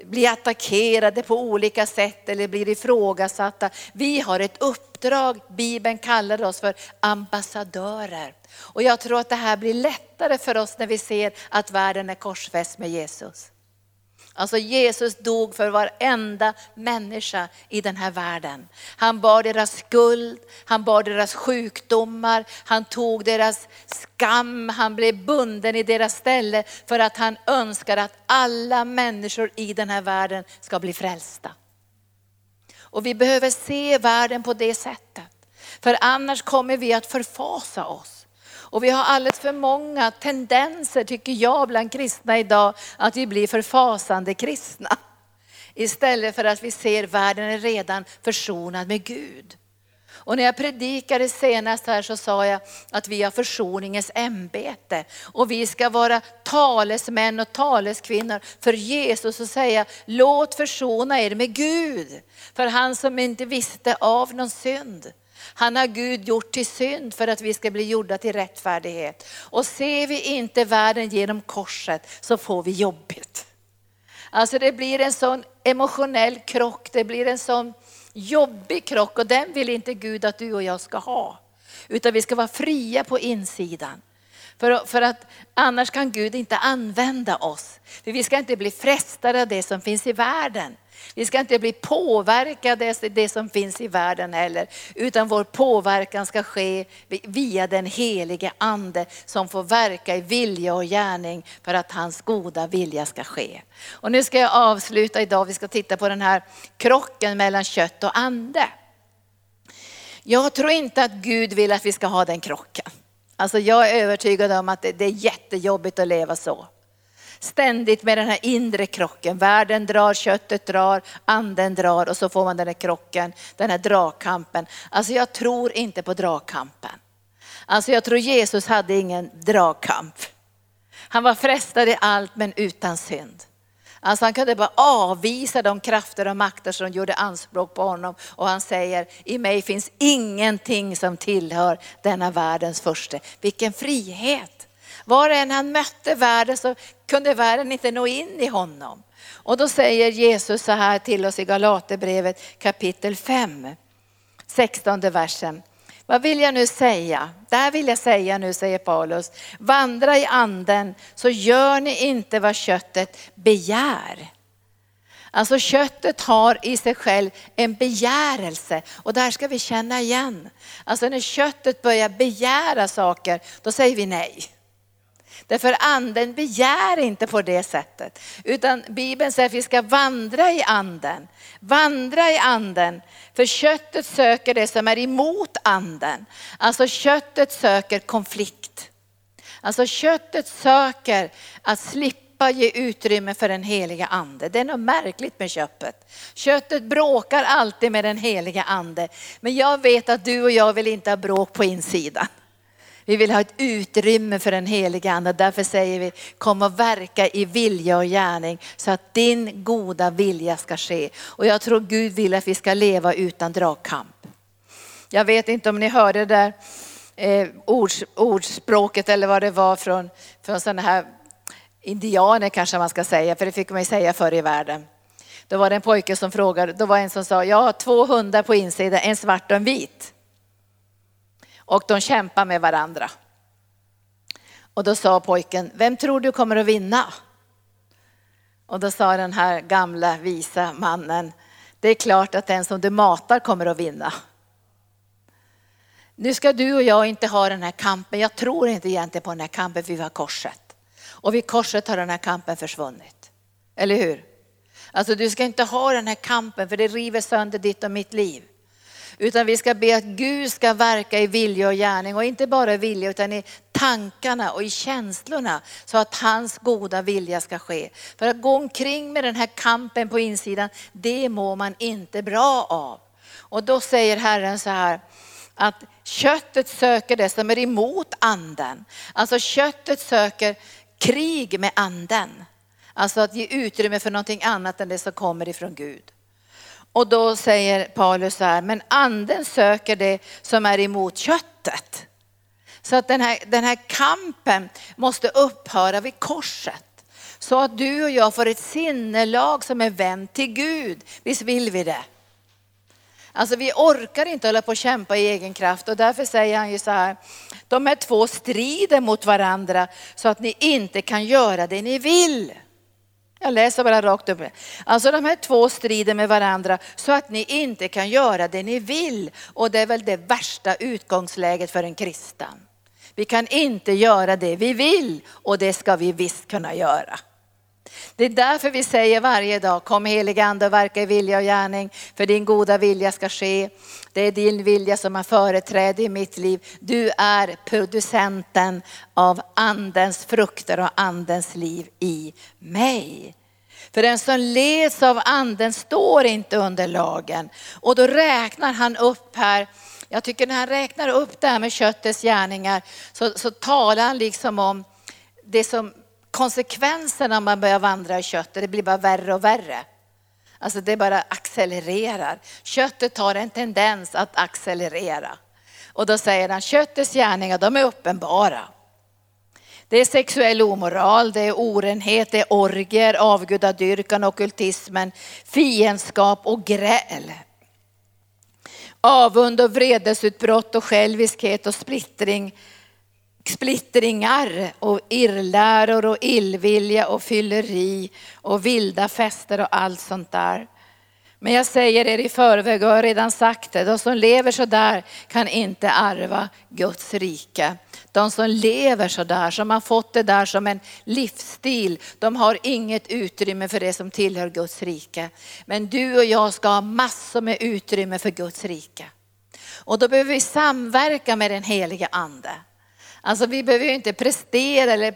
blir attackerade på olika sätt eller blir ifrågasatta. Vi har ett uppdrag, Bibeln kallar oss för ambassadörer. Och jag tror att det här blir lättare för oss när vi ser att världen är korsfäst med Jesus. Alltså Jesus dog för varenda människa i den här världen. Han bar deras skuld, han bar deras sjukdomar, han tog deras skam, han blev bunden i deras ställe för att han önskar att alla människor i den här världen ska bli frälsta. Och vi behöver se världen på det sättet. För annars kommer vi att förfasa oss. Och vi har alldeles för många tendenser, tycker jag, bland kristna idag, att vi blir förfasande kristna. Istället för att vi ser världen är redan försonad med Gud. Och när jag predikade senast här så sa jag att vi har försoningens ämbete. Och vi ska vara talesmän och taleskvinnor för Jesus och säga, låt försona er med Gud. För han som inte visste av någon synd. Han har Gud gjort till synd för att vi ska bli gjorda till rättfärdighet. Och ser vi inte världen genom korset så får vi jobbigt. Alltså det blir en sån emotionell krock, det blir en sån jobbig krock och den vill inte Gud att du och jag ska ha. Utan vi ska vara fria på insidan. För, för att annars kan Gud inte använda oss. För vi ska inte bli frestade av det som finns i världen. Vi ska inte bli påverkade av det som finns i världen heller, utan vår påverkan ska ske via den helige ande som får verka i vilja och gärning för att hans goda vilja ska ske. Och nu ska jag avsluta idag, vi ska titta på den här krocken mellan kött och ande. Jag tror inte att Gud vill att vi ska ha den krocken. Alltså jag är övertygad om att det är jättejobbigt att leva så ständigt med den här inre krocken. Världen drar, köttet drar, anden drar och så får man den här krocken, den här dragkampen. Alltså jag tror inte på dragkampen. Alltså jag tror Jesus hade ingen dragkamp. Han var frestad i allt men utan synd. Alltså han kunde bara avvisa de krafter och makter som gjorde anspråk på honom. Och han säger, i mig finns ingenting som tillhör denna världens första. Vilken frihet! Var än han mötte världen så kunde världen inte nå in i honom. Och då säger Jesus så här till oss i Galaterbrevet kapitel 5, 16 versen. Vad vill jag nu säga? Det här vill jag säga nu, säger Paulus. Vandra i anden så gör ni inte vad köttet begär. Alltså köttet har i sig själv en begärelse och där ska vi känna igen. Alltså när köttet börjar begära saker, då säger vi nej. Därför anden begär inte på det sättet. Utan Bibeln säger att vi ska vandra i anden. Vandra i anden. För köttet söker det som är emot anden. Alltså köttet söker konflikt. Alltså köttet söker att slippa ge utrymme för den heliga ande. Det är något märkligt med köttet. Köttet bråkar alltid med den heliga ande. Men jag vet att du och jag vill inte ha bråk på insidan. Vi vill ha ett utrymme för den heliga Ande. Därför säger vi, kom och verka i vilja och gärning så att din goda vilja ska ske. Och jag tror Gud vill att vi ska leva utan dragkamp. Jag vet inte om ni hörde det där eh, ords, ordspråket eller vad det var från, från sådana här indianer kanske man ska säga, för det fick man ju säga förr i världen. Då var det en pojke som frågade, då var en som sa, jag har två hundar på insidan, en svart och en vit och de kämpar med varandra. Och då sa pojken, vem tror du kommer att vinna? Och då sa den här gamla visa mannen, det är klart att den som du matar kommer att vinna. Nu ska du och jag inte ha den här kampen. Jag tror inte egentligen på den här kampen för vi har korset. Och vid korset har den här kampen försvunnit. Eller hur? Alltså du ska inte ha den här kampen för det river sönder ditt och mitt liv. Utan vi ska be att Gud ska verka i vilja och gärning och inte bara i vilja utan i tankarna och i känslorna så att hans goda vilja ska ske. För att gå omkring med den här kampen på insidan, det mår man inte bra av. Och då säger Herren så här, att köttet söker det som är emot anden. Alltså köttet söker krig med anden. Alltså att ge utrymme för någonting annat än det som kommer ifrån Gud. Och då säger Paulus så här, men anden söker det som är emot köttet. Så att den här, den här kampen måste upphöra vid korset. Så att du och jag får ett sinnelag som är vänt till Gud. Visst vill vi det? Alltså vi orkar inte hålla på och kämpa i egen kraft och därför säger han ju så här, de här två strider mot varandra så att ni inte kan göra det ni vill. Jag läser bara rakt upp. Alltså de här två strider med varandra så att ni inte kan göra det ni vill. Och det är väl det värsta utgångsläget för en kristen. Vi kan inte göra det vi vill och det ska vi visst kunna göra. Det är därför vi säger varje dag, kom helige ande och verka i vilja och gärning, för din goda vilja ska ske. Det är din vilja som har företräde i mitt liv. Du är producenten av andens frukter och andens liv i mig. För den som leds av anden står inte under lagen. Och då räknar han upp här, jag tycker när han räknar upp det här med köttets gärningar så, så talar han liksom om det som konsekvenserna man börjar vandra i köttet, det blir bara värre och värre. Alltså det bara accelererar. Köttet har en tendens att accelerera. Och då säger han, köttets gärningar de är uppenbara. Det är sexuell omoral, det är orenhet, det är orger, avgudadyrkan, okultismen, fiendskap och gräl. Avund och vredesutbrott och själviskhet och splittring splittringar och irrläror och illvilja och fylleri och vilda fester och allt sånt där. Men jag säger er i förväg och har redan sagt det, de som lever så där kan inte arva Guds rike. De som lever så där, som har fått det där som en livsstil, de har inget utrymme för det som tillhör Guds rike. Men du och jag ska ha massor med utrymme för Guds rike. Och då behöver vi samverka med den heliga ande. Alltså vi behöver ju inte prestera eller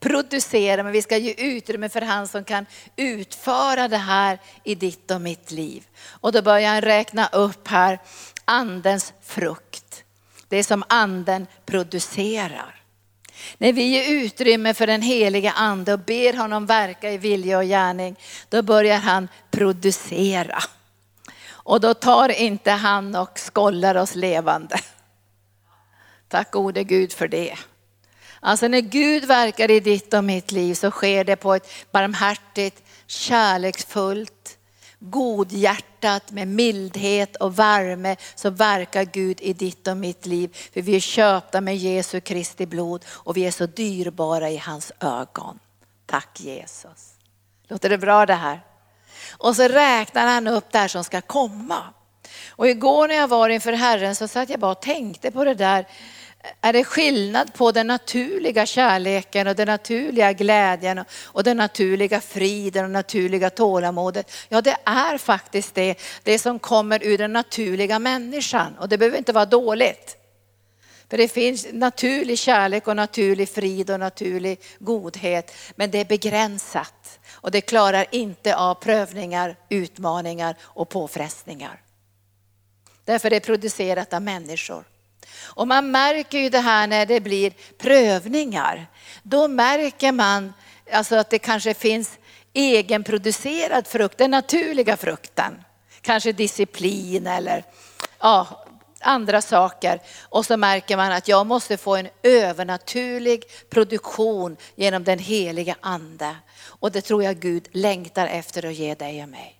producera, men vi ska ge utrymme för han som kan utföra det här i ditt och mitt liv. Och då börjar han räkna upp här andens frukt. Det som anden producerar. När vi ger utrymme för den heliga ande och ber honom verka i vilja och gärning, då börjar han producera. Och då tar inte han och skollar oss levande. Tack gode Gud för det. Alltså när Gud verkar i ditt och mitt liv så sker det på ett barmhärtigt, kärleksfullt, godhjärtat med mildhet och värme så verkar Gud i ditt och mitt liv. För vi är köpta med Jesu Kristi blod och vi är så dyrbara i hans ögon. Tack Jesus. Låter det bra det här? Och så räknar han upp det här som ska komma. Och igår när jag var inför Herren så satt jag bara och tänkte på det där är det skillnad på den naturliga kärleken och den naturliga glädjen och den naturliga friden och naturliga tålamodet. Ja, det är faktiskt det, det som kommer ur den naturliga människan och det behöver inte vara dåligt. För det finns naturlig kärlek och naturlig frid och naturlig godhet, men det är begränsat och det klarar inte av prövningar, utmaningar och påfrestningar. Därför det är producerat av människor. Och man märker ju det här när det blir prövningar. Då märker man alltså att det kanske finns egenproducerad frukt, den naturliga frukten. Kanske disciplin eller ja, andra saker. Och så märker man att jag måste få en övernaturlig produktion genom den heliga ande. Och det tror jag Gud längtar efter att ge dig och mig.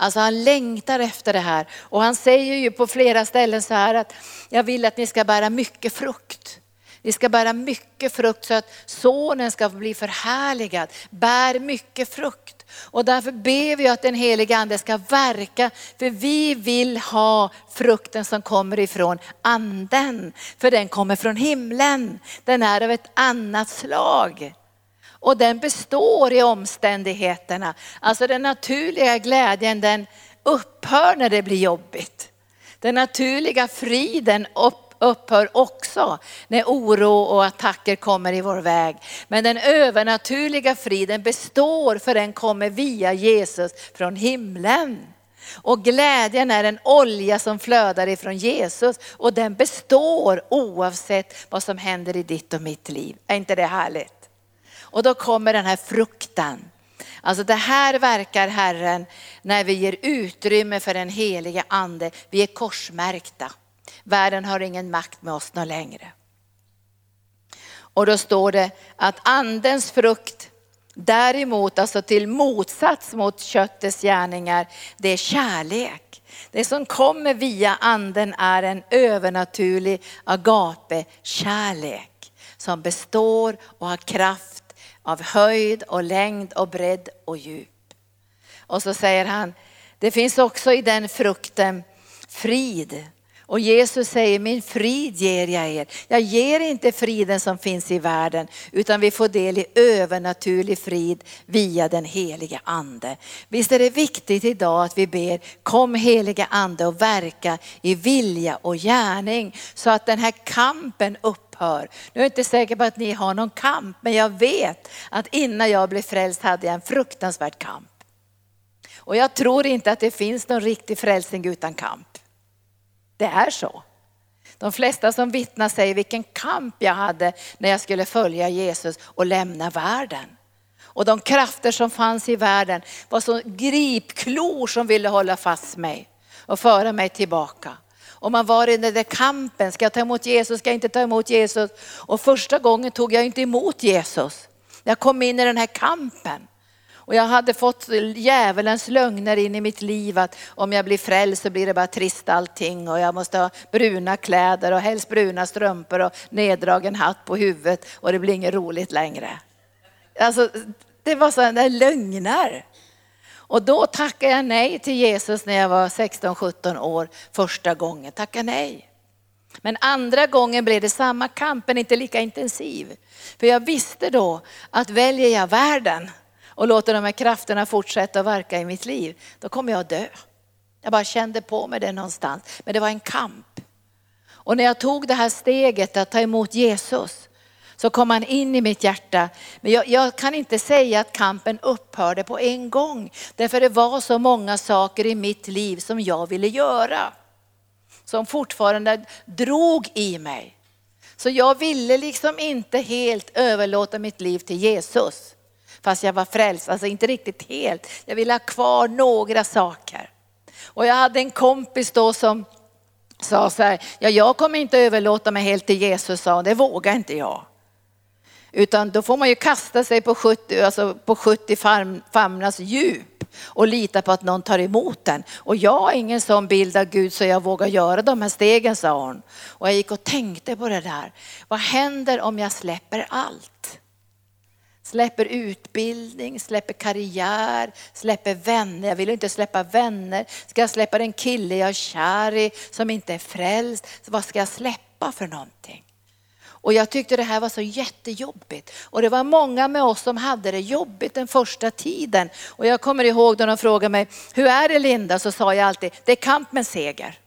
Alltså han längtar efter det här. Och han säger ju på flera ställen så här att jag vill att ni ska bära mycket frukt. Ni ska bära mycket frukt så att sonen ska bli förhärligad. Bär mycket frukt. Och därför ber vi att den heliga ande ska verka, för vi vill ha frukten som kommer ifrån anden. För den kommer från himlen, den är av ett annat slag. Och den består i omständigheterna. Alltså den naturliga glädjen den upphör när det blir jobbigt. Den naturliga friden upphör också när oro och attacker kommer i vår väg. Men den övernaturliga friden består för den kommer via Jesus från himlen. Och glädjen är en olja som flödar ifrån Jesus och den består oavsett vad som händer i ditt och mitt liv. Är inte det härligt? Och då kommer den här frukten. Alltså det här verkar Herren när vi ger utrymme för den heliga ande. Vi är korsmärkta. Världen har ingen makt med oss någon längre. Och då står det att andens frukt däremot, alltså till motsats mot köttets gärningar, det är kärlek. Det som kommer via anden är en övernaturlig agape-kärlek som består och har kraft av höjd och längd och bredd och djup. Och så säger han, det finns också i den frukten frid. Och Jesus säger, min frid ger jag er. Jag ger inte friden som finns i världen, utan vi får del i övernaturlig frid via den helige ande. Visst är det viktigt idag att vi ber, kom helige ande och verka i vilja och gärning, så att den här kampen upphör. Nu är jag inte säker på att ni har någon kamp, men jag vet att innan jag blev frälst hade jag en fruktansvärd kamp. Och jag tror inte att det finns någon riktig frälsning utan kamp. Det är så. De flesta som vittnar säger vilken kamp jag hade när jag skulle följa Jesus och lämna världen. Och de krafter som fanns i världen var som gripklor som ville hålla fast mig och föra mig tillbaka. Och man var i den där kampen, ska jag ta emot Jesus, ska jag inte ta emot Jesus? Och första gången tog jag inte emot Jesus. Jag kom in i den här kampen. Och jag hade fått djävulens lögner in i mitt liv att om jag blir frälst så blir det bara trist allting och jag måste ha bruna kläder och helst bruna strumpor och neddragen hatt på huvudet och det blir inget roligt längre. Alltså det var sådana lögner. Och då tackade jag nej till Jesus när jag var 16-17 år första gången. Tacka nej. Men andra gången blev det samma kamp men inte lika intensiv. För jag visste då att väljer jag världen och låter de här krafterna fortsätta att verka i mitt liv, då kommer jag att dö. Jag bara kände på mig det någonstans. Men det var en kamp. Och när jag tog det här steget att ta emot Jesus så kom han in i mitt hjärta. Men jag, jag, kan inte säga att kampen upphörde på en gång. Därför det var så många saker i mitt liv som jag ville göra. Som fortfarande drog i mig. Så jag ville liksom inte helt överlåta mitt liv till Jesus fast jag var frälst. Alltså inte riktigt helt. Jag ville ha kvar några saker. Och jag hade en kompis då som sa så här, ja jag kommer inte överlåta mig helt till Jesus, sa det vågar inte jag. Utan då får man ju kasta sig på 70, alltså på 70 famnas djup och lita på att någon tar emot den. Och jag har ingen sån bild av Gud så jag vågar göra de här stegen, sa hon. Och jag gick och tänkte på det där. Vad händer om jag släpper allt? Släpper utbildning, släpper karriär, släpper vänner. Jag vill inte släppa vänner. Ska jag släppa den kille jag är kär i som inte är frälst? Så vad ska jag släppa för någonting? Och jag tyckte det här var så jättejobbigt. Och det var många med oss som hade det jobbigt den första tiden. Och jag kommer ihåg när de frågade mig, hur är det Linda? Så sa jag alltid, det är kamp med seger.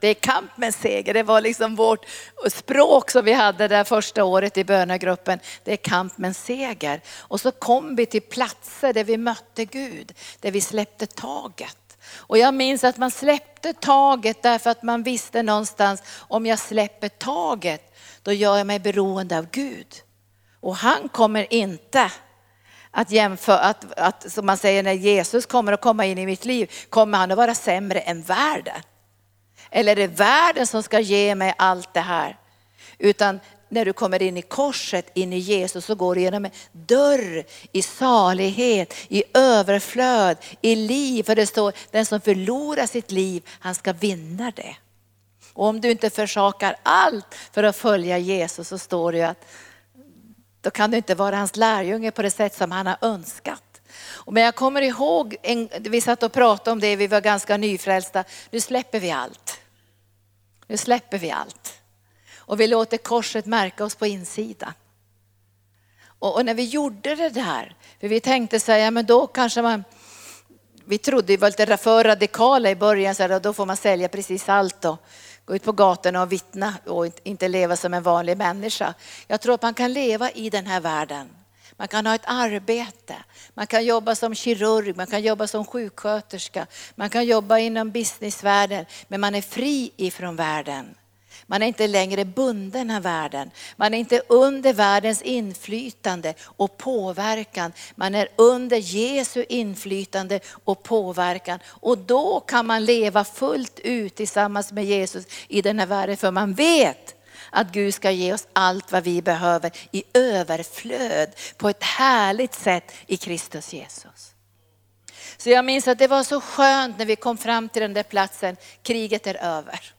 Det är kamp med seger. Det var liksom vårt språk som vi hade det första året i bönagruppen. Det är kamp med seger. Och så kom vi till platser där vi mötte Gud, där vi släppte taget. Och jag minns att man släppte taget därför att man visste någonstans, om jag släpper taget, då gör jag mig beroende av Gud. Och han kommer inte att jämföra, att, att, som man säger när Jesus kommer att komma in i mitt liv, kommer han att vara sämre än världen. Eller är det världen som ska ge mig allt det här? Utan när du kommer in i korset, in i Jesus, så går du genom en dörr i salighet, i överflöd, i liv. För det står, den som förlorar sitt liv, han ska vinna det. Och om du inte försakar allt för att följa Jesus så står det ju att då kan du inte vara hans lärjunge på det sätt som han har önskat. Men jag kommer ihåg, en, vi satt och pratade om det, vi var ganska nyfrälsta. Nu släpper vi allt. Nu släpper vi allt. Och vi låter korset märka oss på insidan. Och, och när vi gjorde det där, för vi tänkte så här, ja men då kanske man, vi trodde vi var lite för radikala i början, så här, då får man sälja precis allt och gå ut på gatorna och vittna och inte leva som en vanlig människa. Jag tror att man kan leva i den här världen man kan ha ett arbete, man kan jobba som kirurg, man kan jobba som sjuksköterska, man kan jobba inom businessvärlden, men man är fri ifrån världen. Man är inte längre bunden av världen. Man är inte under världens inflytande och påverkan. Man är under Jesu inflytande och påverkan. Och då kan man leva fullt ut tillsammans med Jesus i den här världen. För man vet att Gud ska ge oss allt vad vi behöver i överflöd på ett härligt sätt i Kristus Jesus. Så jag minns att det var så skönt när vi kom fram till den där platsen, kriget är över.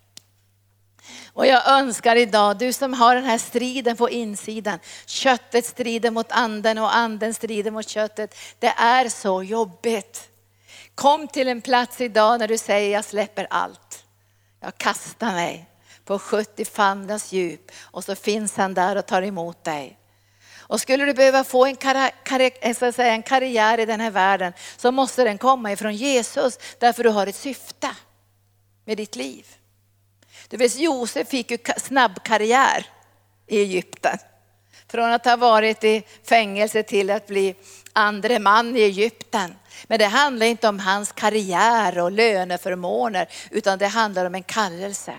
Och jag önskar idag, du som har den här striden på insidan, köttet strider mot anden och anden strider mot köttet. Det är så jobbigt. Kom till en plats idag när du säger jag släpper allt. Jag kastar mig på 70 famnars djup och så finns han där och tar emot dig. Och skulle du behöva få en, kar kar eh, säga, en karriär i den här världen så måste den komma ifrån Jesus därför du har ett syfte med ditt liv. Du vet Josef fick ju snabb karriär i Egypten. Från att ha varit i fängelse till att bli andre man i Egypten. Men det handlar inte om hans karriär och löneförmåner utan det handlar om en kallelse.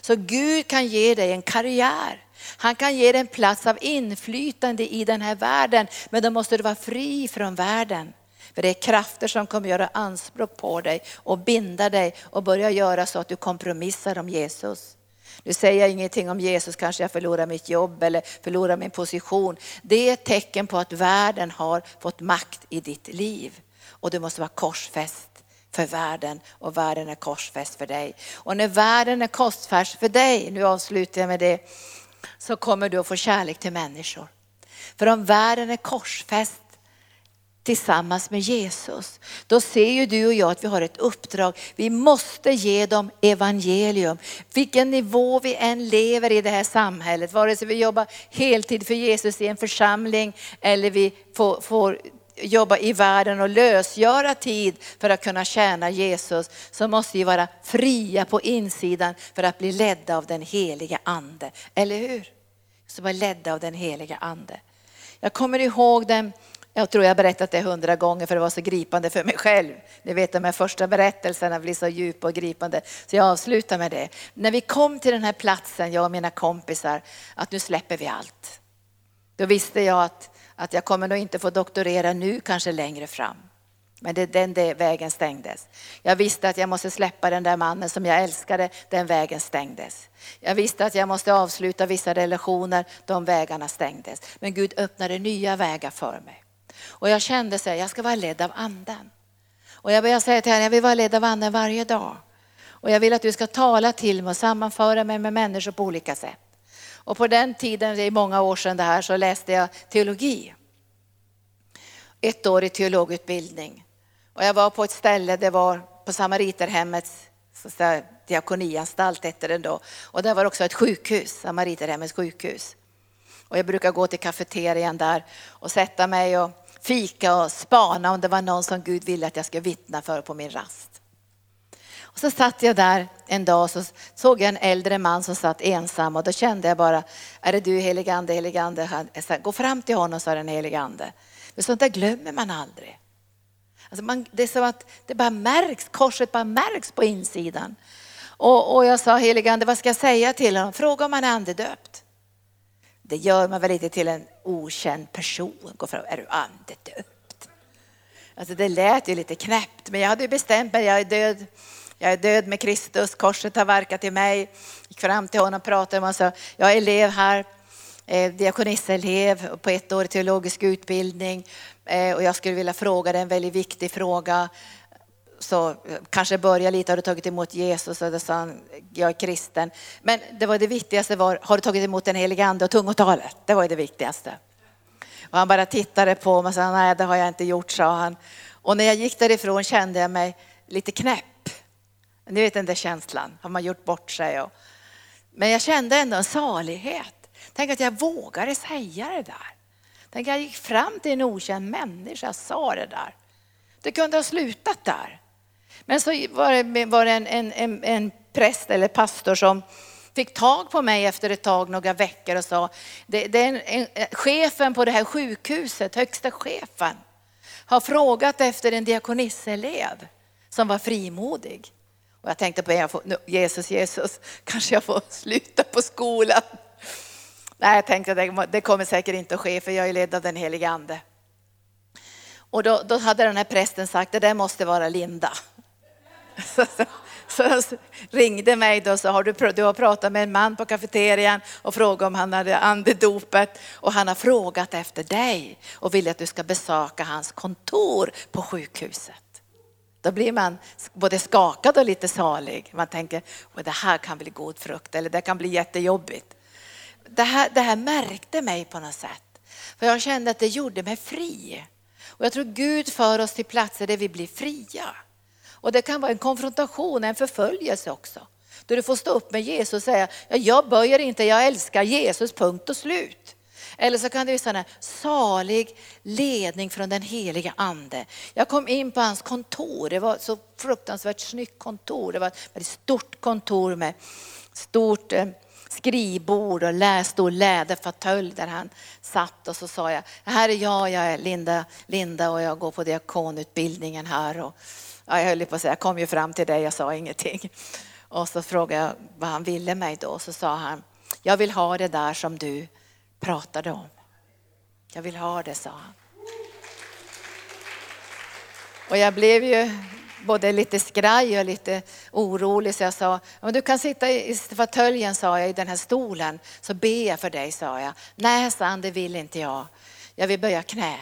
Så Gud kan ge dig en karriär. Han kan ge dig en plats av inflytande i den här världen. Men då måste du vara fri från världen. För det är krafter som kommer göra anspråk på dig och binda dig och börja göra så att du kompromissar om Jesus. Nu säger jag ingenting om Jesus, kanske jag förlorar mitt jobb eller förlorar min position. Det är ett tecken på att världen har fått makt i ditt liv. Och du måste vara korsfäst för världen och världen är korsfäst för dig. Och när världen är korsfäst för dig, nu avslutar jag med det, så kommer du att få kärlek till människor. För om världen är korsfäst tillsammans med Jesus. Då ser ju du och jag att vi har ett uppdrag. Vi måste ge dem evangelium. Vilken nivå vi än lever i det här samhället, vare sig vi jobbar heltid för Jesus i en församling eller vi får, får jobba i världen och lösgöra tid för att kunna tjäna Jesus, så måste vi vara fria på insidan för att bli ledda av den heliga ande. Eller hur? Så vara ledda av den heliga ande. Jag kommer ihåg den jag tror jag har berättat det hundra gånger för det var så gripande för mig själv. Ni vet de här första berättelserna blir så djupa och gripande. Så jag avslutar med det. När vi kom till den här platsen, jag och mina kompisar, att nu släpper vi allt. Då visste jag att, att jag kommer nog inte få doktorera nu, kanske längre fram. Men det, den det, vägen stängdes. Jag visste att jag måste släppa den där mannen som jag älskade, den vägen stängdes. Jag visste att jag måste avsluta vissa relationer, de vägarna stängdes. Men Gud öppnade nya vägar för mig. Och jag kände så här, jag ska vara ledd av anden. Och jag började säga till henne, jag vill vara ledd av anden varje dag. Och jag vill att du ska tala till mig och sammanföra mig med människor på olika sätt. Och på den tiden, det är många år sedan det här, så läste jag teologi. Ett år i teologutbildning. Och jag var på ett ställe, det var på Samariterhemmets diakonianstalt hette den då. Och där var också ett sjukhus, Samariterhemmets sjukhus. Och jag brukar gå till kafeterian där och sätta mig och fika och spana om det var någon som Gud ville att jag skulle vittna för på min rast. Och så satt jag där en dag och så såg jag en äldre man som satt ensam och då kände jag bara, är det du heligande, heligande? Gå fram till honom, sa den heligande. Men sånt där glömmer man aldrig. Alltså man, det är som att det bara märks, korset bara märks på insidan. Och, och jag sa heligande, vad ska jag säga till honom? Fråga om han är andedöpt. Det gör man väl inte till en okänd person. Gå fram, är du andedöpt? Alltså det lät ju lite knäppt, men jag hade bestämt mig, jag är död. Jag är död med Kristus, korset har verkat i mig. Gick fram till honom och pratade med honom och sa, jag är elev här, eh, diakonisselev på ett år teologisk utbildning. Eh, och jag skulle vilja fråga dig en väldigt viktig fråga så eh, kanske börja lite, har du tagit emot Jesus? Och då sa han, jag är kristen. Men det var det viktigaste var, har du tagit emot den helige ande och tungotalet? Det var det viktigaste. Och han bara tittade på mig och sa, nej det har jag inte gjort, sa han. Och när jag gick därifrån kände jag mig lite knäpp. Ni vet den där känslan, har man gjort bort sig? Och... Men jag kände ändå en salighet. Tänk att jag vågade säga det där. Tänk att jag gick fram till en okänd människa och sa det där. Det kunde ha slutat där. Men så var det, var det en, en, en, en präst eller pastor som fick tag på mig efter ett tag, några veckor och sa, det, det en, en, chefen på det här sjukhuset, högsta chefen, har frågat efter en diakonisselev som var frimodig. Och jag tänkte på Jesus, Jesus, [laughs] kanske jag får sluta på skolan. Nej, jag tänkte att det kommer säkert inte att ske för jag är ledd av den helige ande. Och då, då hade den här prästen sagt, det där måste vara Linda. Så, så, så, ringde mig då och sa, har du, du har pratat med en man på kafeterian och frågat om han hade andedopet och han har frågat efter dig och vill att du ska besöka hans kontor på sjukhuset. Då blir man både skakad och lite salig. Man tänker, det här kan bli god frukt eller det kan bli jättejobbigt. Det här, det här märkte mig på något sätt. För jag kände att det gjorde mig fri. Och jag tror Gud för oss till platser där vi blir fria. Och det kan vara en konfrontation, en förföljelse också. Då du får stå upp med Jesus och säga, ja, jag böjer inte, jag älskar Jesus, punkt och slut. Eller så kan det vara en salig ledning från den heliga ande. Jag kom in på hans kontor, det var så fruktansvärt snyggt kontor. Det var ett stort kontor med stort eh, skrivbord och lä, stor läderfåtölj där han satt och så sa jag, här är jag, jag är Linda, Linda och jag går på diakonutbildningen här. Och, ja, jag höll på att säga, jag kom ju fram till dig, jag sa ingenting. Och så frågade jag vad han ville mig då, så sa han, jag vill ha det där som du pratade om. Jag vill ha det, sa han. Och jag blev ju både lite skraj och lite orolig så jag sa, om du kan sitta i fåtöljen sa jag, i den här stolen, så ber jag för dig sa jag. Nej, sa han, det vill inte jag. Jag vill böja knä.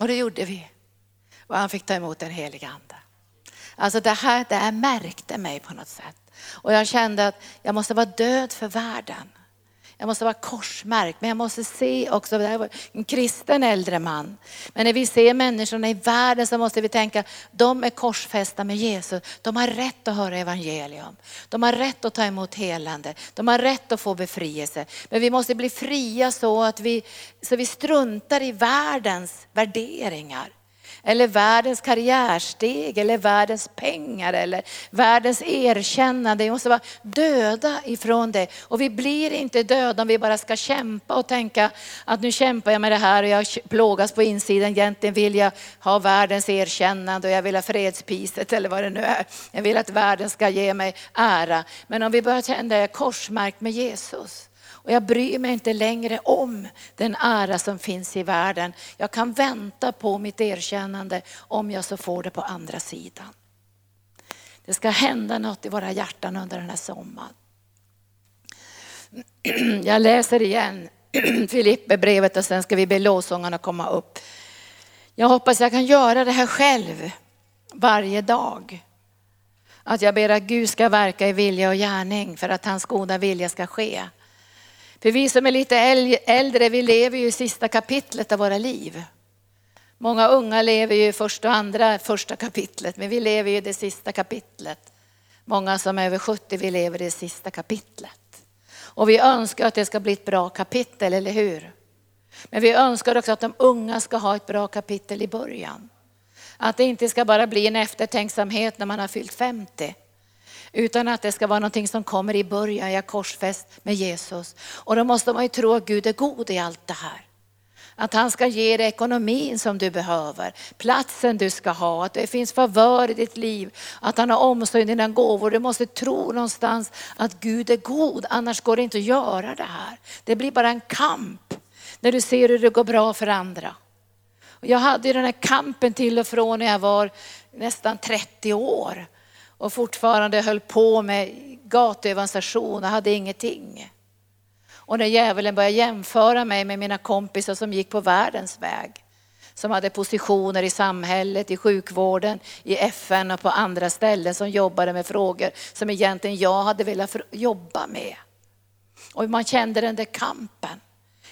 Och det gjorde vi. Och han fick ta emot den heliga ande. Alltså det här, det här märkte mig på något sätt. Och jag kände att jag måste vara död för världen. Jag måste vara korsmärkt, men jag måste se också, det här var en kristen äldre man. Men när vi ser människorna i världen så måste vi tänka, de är korsfästa med Jesus. De har rätt att höra evangelium. De har rätt att ta emot helande. De har rätt att få befrielse. Men vi måste bli fria så att vi, så vi struntar i världens värderingar eller världens karriärsteg eller världens pengar eller världens erkännande. Vi måste vara döda ifrån det. Och vi blir inte döda om vi bara ska kämpa och tänka att nu kämpar jag med det här och jag plågas på insidan. Egentligen vill jag ha världens erkännande och jag vill ha fredspriset eller vad det nu är. Jag vill att världen ska ge mig ära. Men om vi börjar känna korsmärkt med Jesus och jag bryr mig inte längre om den ära som finns i världen. Jag kan vänta på mitt erkännande om jag så får det på andra sidan. Det ska hända något i våra hjärtan under den här sommaren. [clears throat] Jag läser igen [clears throat] Filipperbrevet och sen ska vi be lovsångarna komma upp. Jag hoppas jag kan göra det här själv varje dag. Att jag ber att Gud ska verka i vilja och gärning för att hans goda vilja ska ske. För vi som är lite äldre, vi lever ju i sista kapitlet av våra liv. Många unga lever ju i första och andra första kapitlet, men vi lever ju i det sista kapitlet. Många som är över 70, vi lever i det sista kapitlet. Och vi önskar att det ska bli ett bra kapitel, eller hur? Men vi önskar också att de unga ska ha ett bra kapitel i början. Att det inte ska bara bli en eftertänksamhet när man har fyllt 50. Utan att det ska vara någonting som kommer i början, jag korsfäst med Jesus. Och då måste man ju tro att Gud är god i allt det här. Att han ska ge dig ekonomin som du behöver, platsen du ska ha, att det finns favör i ditt liv, att han har omsorg om dina gåvor. Du måste tro någonstans att Gud är god, annars går det inte att göra det här. Det blir bara en kamp när du ser hur det går bra för andra. Jag hade den här kampen till och från när jag var nästan 30 år och fortfarande höll på med gatuevangelisation och hade ingenting. Och när djävulen började jämföra mig med mina kompisar som gick på världens väg, som hade positioner i samhället, i sjukvården, i FN och på andra ställen som jobbade med frågor som egentligen jag hade velat jobba med. Och man kände den där kampen.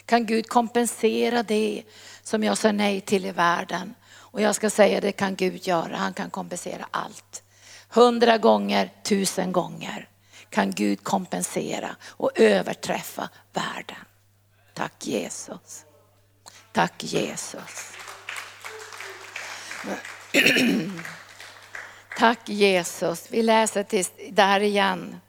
Kan Gud kompensera det som jag sa nej till i världen? Och jag ska säga det kan Gud göra, han kan kompensera allt. Hundra gånger, tusen gånger kan Gud kompensera och överträffa världen. Tack Jesus. Tack Jesus. Tack Jesus. Vi läser till där igen.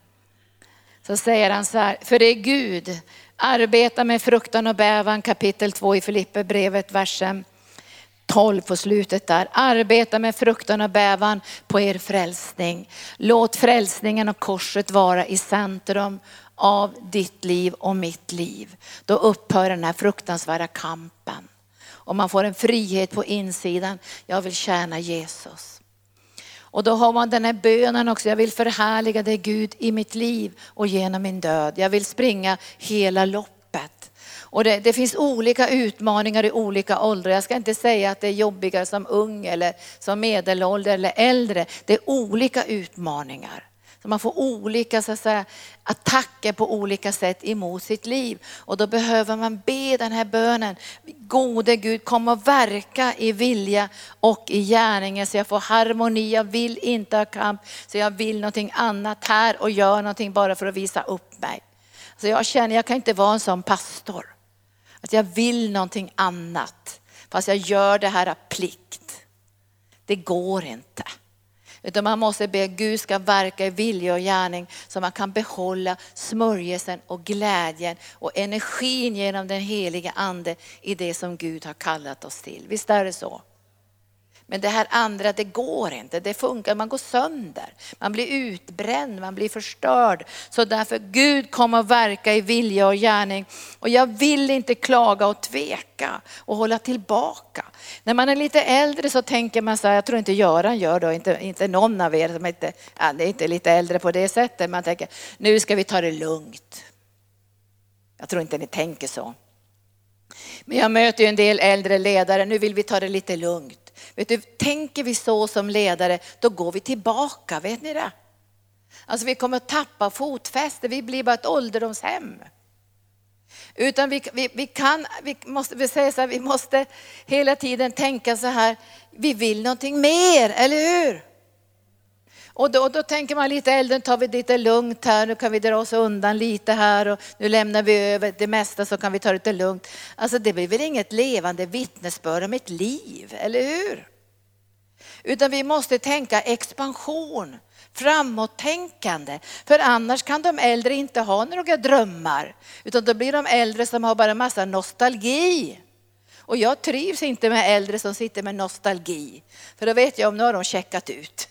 Så säger han så här, för det är Gud, arbeta med fruktan och bävan kapitel 2 i Filipperbrevet versen 12 på slutet där. Arbeta med fruktan och bävan på er frälsning. Låt frälsningen och korset vara i centrum av ditt liv och mitt liv. Då upphör den här fruktansvärda kampen. Och man får en frihet på insidan. Jag vill tjäna Jesus. Och då har man den här bönen också. Jag vill förhärliga dig Gud i mitt liv och genom min död. Jag vill springa hela loppet och det, det, finns olika utmaningar i olika åldrar. Jag ska inte säga att det är jobbigare som ung eller som medelålder eller äldre. Det är olika utmaningar. Så man får olika så att säga, attacker på olika sätt emot sitt liv. Och då behöver man be den här bönen. Gode Gud, kom och verka i vilja och i gärningen så jag får harmoni. Jag vill inte ha kamp, så jag vill någonting annat här och gör någonting bara för att visa upp mig. Så jag känner, jag kan inte vara en sån pastor. Att jag vill någonting annat, fast jag gör det här av plikt. Det går inte. Utan man måste be Gud ska verka i vilja och gärning så man kan behålla smörjelsen och glädjen och energin genom den heliga ande i det som Gud har kallat oss till. Visst är det så? Men det här andra, det går inte. Det funkar, man går sönder. Man blir utbränd, man blir förstörd. Så därför, Gud kommer att verka i vilja och gärning. Och jag vill inte klaga och tveka och hålla tillbaka. När man är lite äldre så tänker man så här, jag tror inte Göran gör det, inte, inte någon av er som inte, ja, det är inte lite äldre på det sättet. Man tänker, nu ska vi ta det lugnt. Jag tror inte ni tänker så. Men jag möter ju en del äldre ledare, nu vill vi ta det lite lugnt. Vet du, tänker vi så som ledare, då går vi tillbaka, vet ni det? Alltså vi kommer att tappa fotfäste, vi blir bara ett ålderdomshem. Utan vi, vi, vi kan, vi måste, vi säger så här, vi måste hela tiden tänka så här, vi vill någonting mer, eller hur? Och då, då tänker man lite äldre, nu tar vi det lite lugnt här, nu kan vi dra oss undan lite här och nu lämnar vi över det mesta så kan vi ta det lite lugnt. Alltså det blir väl inget levande vittnesbörd om ett liv, eller hur? Utan vi måste tänka expansion, framåttänkande. För annars kan de äldre inte ha några drömmar. Utan då blir de äldre som har bara massa nostalgi. Och jag trivs inte med äldre som sitter med nostalgi. För då vet jag om nu har de checkat ut.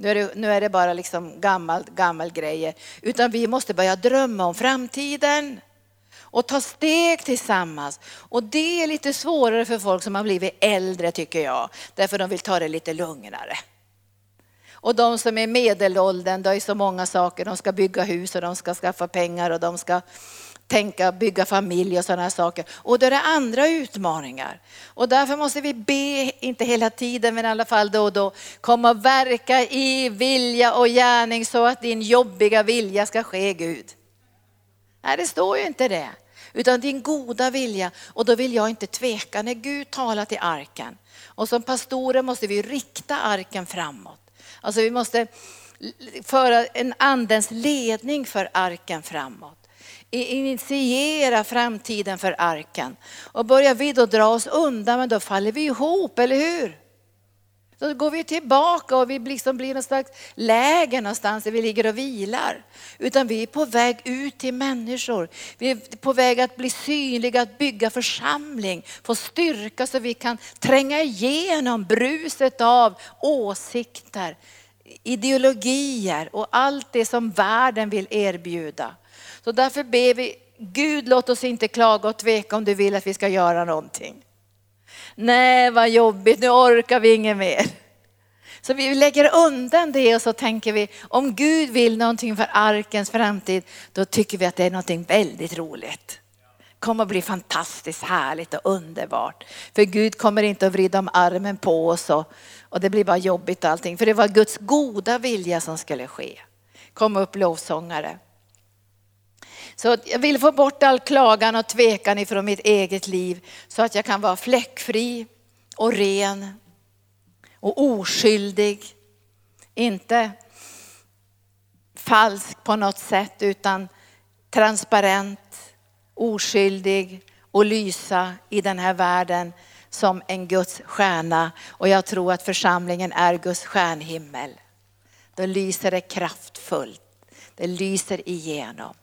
Nu är det, nu är det bara liksom gammal, gammal grejer. Utan vi måste börja drömma om framtiden och ta steg tillsammans. Och det är lite svårare för folk som har blivit äldre tycker jag. Därför de vill ta det lite lugnare. Och de som är medelåldern, det är så många saker. De ska bygga hus och de ska skaffa pengar och de ska tänka bygga familj och sådana saker. Och då är det andra utmaningar. Och därför måste vi be, inte hela tiden men i alla fall då och då, komma och verka i vilja och gärning så att din jobbiga vilja ska ske Gud. Nej, det står ju inte det. Utan din goda vilja. Och då vill jag inte tveka när Gud talar till arken. Och som pastorer måste vi rikta arken framåt. Alltså vi måste föra en andens ledning för arken framåt initiera framtiden för arken. Och börjar vi då dra oss undan, men då faller vi ihop, eller hur? Då går vi tillbaka och vi liksom blir någon slags läger någonstans där vi ligger och vilar. Utan vi är på väg ut till människor. Vi är på väg att bli synliga, att bygga församling, få styrka så vi kan tränga igenom bruset av åsikter, ideologier och allt det som världen vill erbjuda. Så därför ber vi, Gud låt oss inte klaga och tveka om du vill att vi ska göra någonting. Nej vad jobbigt, nu orkar vi inget mer. Så vi lägger undan det och så tänker vi, om Gud vill någonting för arkens framtid, då tycker vi att det är någonting väldigt roligt. kommer att bli fantastiskt härligt och underbart. För Gud kommer inte att vrida om armen på oss och, och det blir bara jobbigt allting. För det var Guds goda vilja som skulle ske. Kom upp lovsångare. Så jag vill få bort all klagan och tvekan ifrån mitt eget liv så att jag kan vara fläckfri och ren och oskyldig. Inte falsk på något sätt utan transparent, oskyldig och lysa i den här världen som en Guds stjärna. Och jag tror att församlingen är Guds stjärnhimmel. Då lyser det kraftfullt. Det lyser igenom.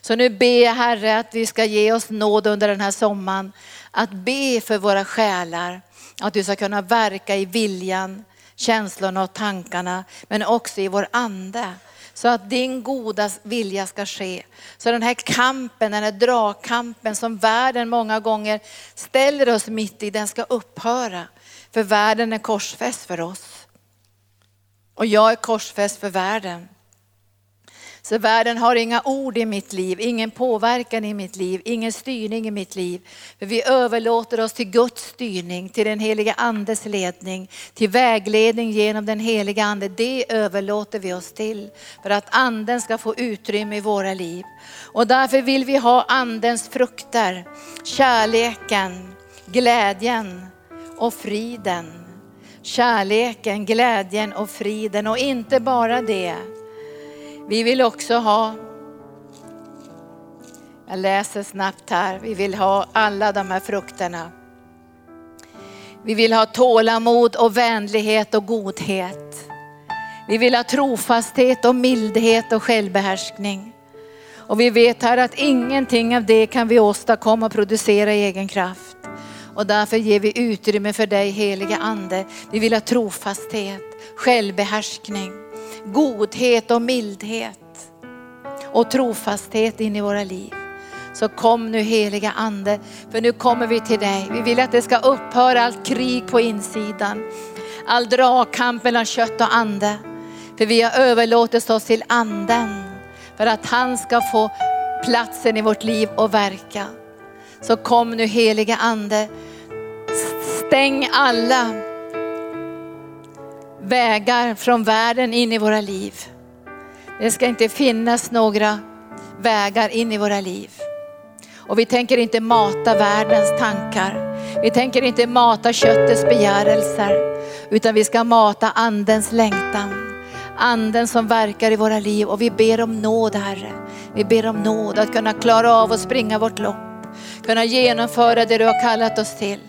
Så nu ber jag Herre att vi ska ge oss nåd under den här sommaren. Att be för våra själar. Att du ska kunna verka i viljan, känslorna och tankarna. Men också i vår ande. Så att din goda vilja ska ske. Så den här kampen, den här dragkampen som världen många gånger ställer oss mitt i, den ska upphöra. För världen är korsfäst för oss. Och jag är korsfäst för världen. Så världen har inga ord i mitt liv, ingen påverkan i mitt liv, ingen styrning i mitt liv. För vi överlåter oss till Guds styrning, till den heliga andes ledning, till vägledning genom den heliga ande. Det överlåter vi oss till för att anden ska få utrymme i våra liv. Och därför vill vi ha andens frukter, kärleken, glädjen och friden. Kärleken, glädjen och friden och inte bara det. Vi vill också ha, jag läser snabbt här, vi vill ha alla de här frukterna. Vi vill ha tålamod och vänlighet och godhet. Vi vill ha trofasthet och mildhet och självbehärskning. Och vi vet här att ingenting av det kan vi åstadkomma och producera i egen kraft. Och därför ger vi utrymme för dig heliga ande. Vi vill ha trofasthet, självbehärskning godhet och mildhet och trofasthet in i våra liv. Så kom nu heliga ande, för nu kommer vi till dig. Vi vill att det ska upphöra allt krig på insidan. All dragkamp mellan kött och ande. För vi har överlåtit oss till anden för att han ska få platsen i vårt liv och verka. Så kom nu heliga ande, stäng alla vägar från världen in i våra liv. Det ska inte finnas några vägar in i våra liv. Och vi tänker inte mata världens tankar. Vi tänker inte mata köttets begärelser. Utan vi ska mata andens längtan. Anden som verkar i våra liv och vi ber om nåd Herre. Vi ber om nåd att kunna klara av att springa vårt lopp. Kunna genomföra det du har kallat oss till.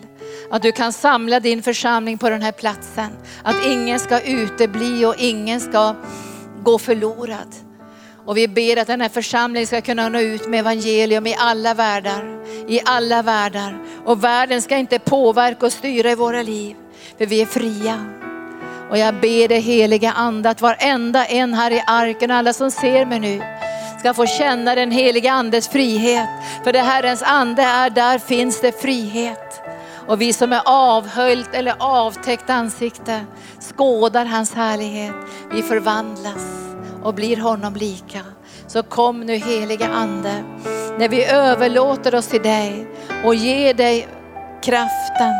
Att du kan samla din församling på den här platsen. Att ingen ska utebli och ingen ska gå förlorad. Och vi ber att den här församlingen ska kunna nå ut med evangelium i alla världar. I alla världar. Och världen ska inte påverka och styra i våra liv. För vi är fria. Och jag ber dig heliga ande att varenda en här i arken, alla som ser mig nu, ska få känna den heliga andes frihet. För det Herrens ande är, där finns det frihet. Och vi som är avhöljt eller avtäckt ansikte skådar hans härlighet. Vi förvandlas och blir honom lika. Så kom nu heliga ande, när vi överlåter oss till dig och ger dig kraften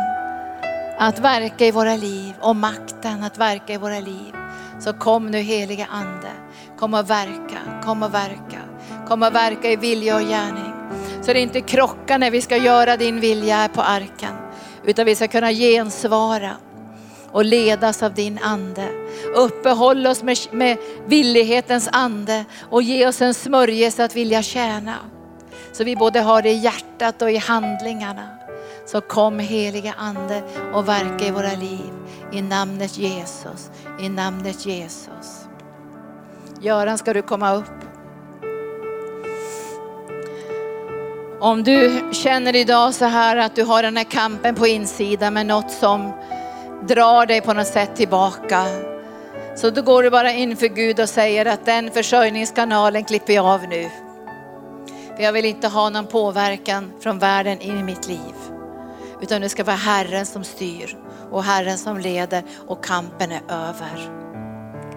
att verka i våra liv och makten att verka i våra liv. Så kom nu heliga ande, kom och verka, kom och verka, kom och verka i vilja och gärning. Så det inte krockar när vi ska göra din vilja här på arken. Utan vi ska kunna gensvara och ledas av din ande. Uppehåll oss med, med villighetens ande och ge oss en smörjelse att vilja tjäna. Så vi både har det i hjärtat och i handlingarna. Så kom heliga ande och verka i våra liv. I namnet Jesus, i namnet Jesus. Göran ska du komma upp. Om du känner idag så här att du har den här kampen på insidan med något som drar dig på något sätt tillbaka. Så då går du bara inför Gud och säger att den försörjningskanalen klipper jag av nu. För jag vill inte ha någon påverkan från världen in i mitt liv. Utan det ska vara Herren som styr och Herren som leder och kampen är över.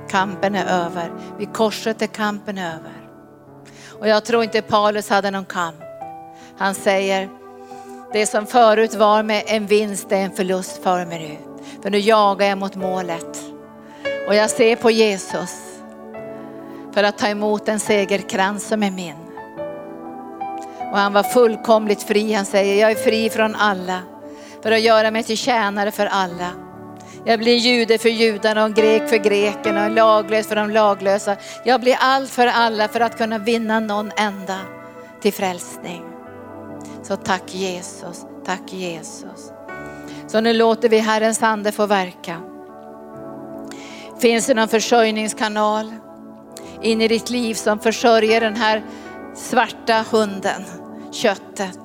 Kampen är över. Vid korset är kampen över. Och jag tror inte Paulus hade någon kamp. Han säger, det som förut var med en vinst är en förlust för mig nu. För nu jagar jag mot målet. Och jag ser på Jesus för att ta emot en segerkrans som är min. Och han var fullkomligt fri. Han säger, jag är fri från alla för att göra mig till tjänare för alla. Jag blir jude för judarna och grek för grekerna och laglös för de laglösa. Jag blir allt för alla för att kunna vinna någon enda till frälsning. Så tack Jesus, tack Jesus. Så nu låter vi Herrens ande få verka. Finns det någon försörjningskanal in i ditt liv som försörjer den här svarta hunden, köttet.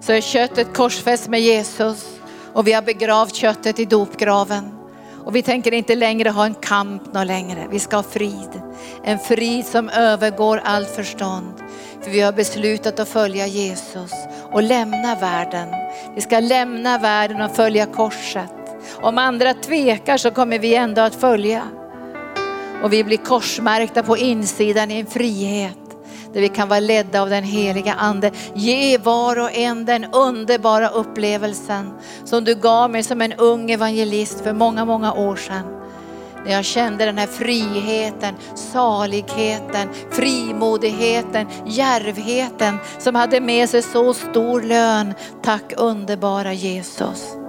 Så är köttet korsfäst med Jesus och vi har begravt köttet i dopgraven. Och vi tänker inte längre ha en kamp någon längre. Vi ska ha frid. En frid som övergår allt förstånd. För vi har beslutat att följa Jesus och lämna världen. Vi ska lämna världen och följa korset. Om andra tvekar så kommer vi ändå att följa. Och vi blir korsmärkta på insidan i en frihet där vi kan vara ledda av den heliga ande. Ge var och en den underbara upplevelsen som du gav mig som en ung evangelist för många, många år sedan. När jag kände den här friheten, saligheten, frimodigheten, järvheten som hade med sig så stor lön. Tack underbara Jesus.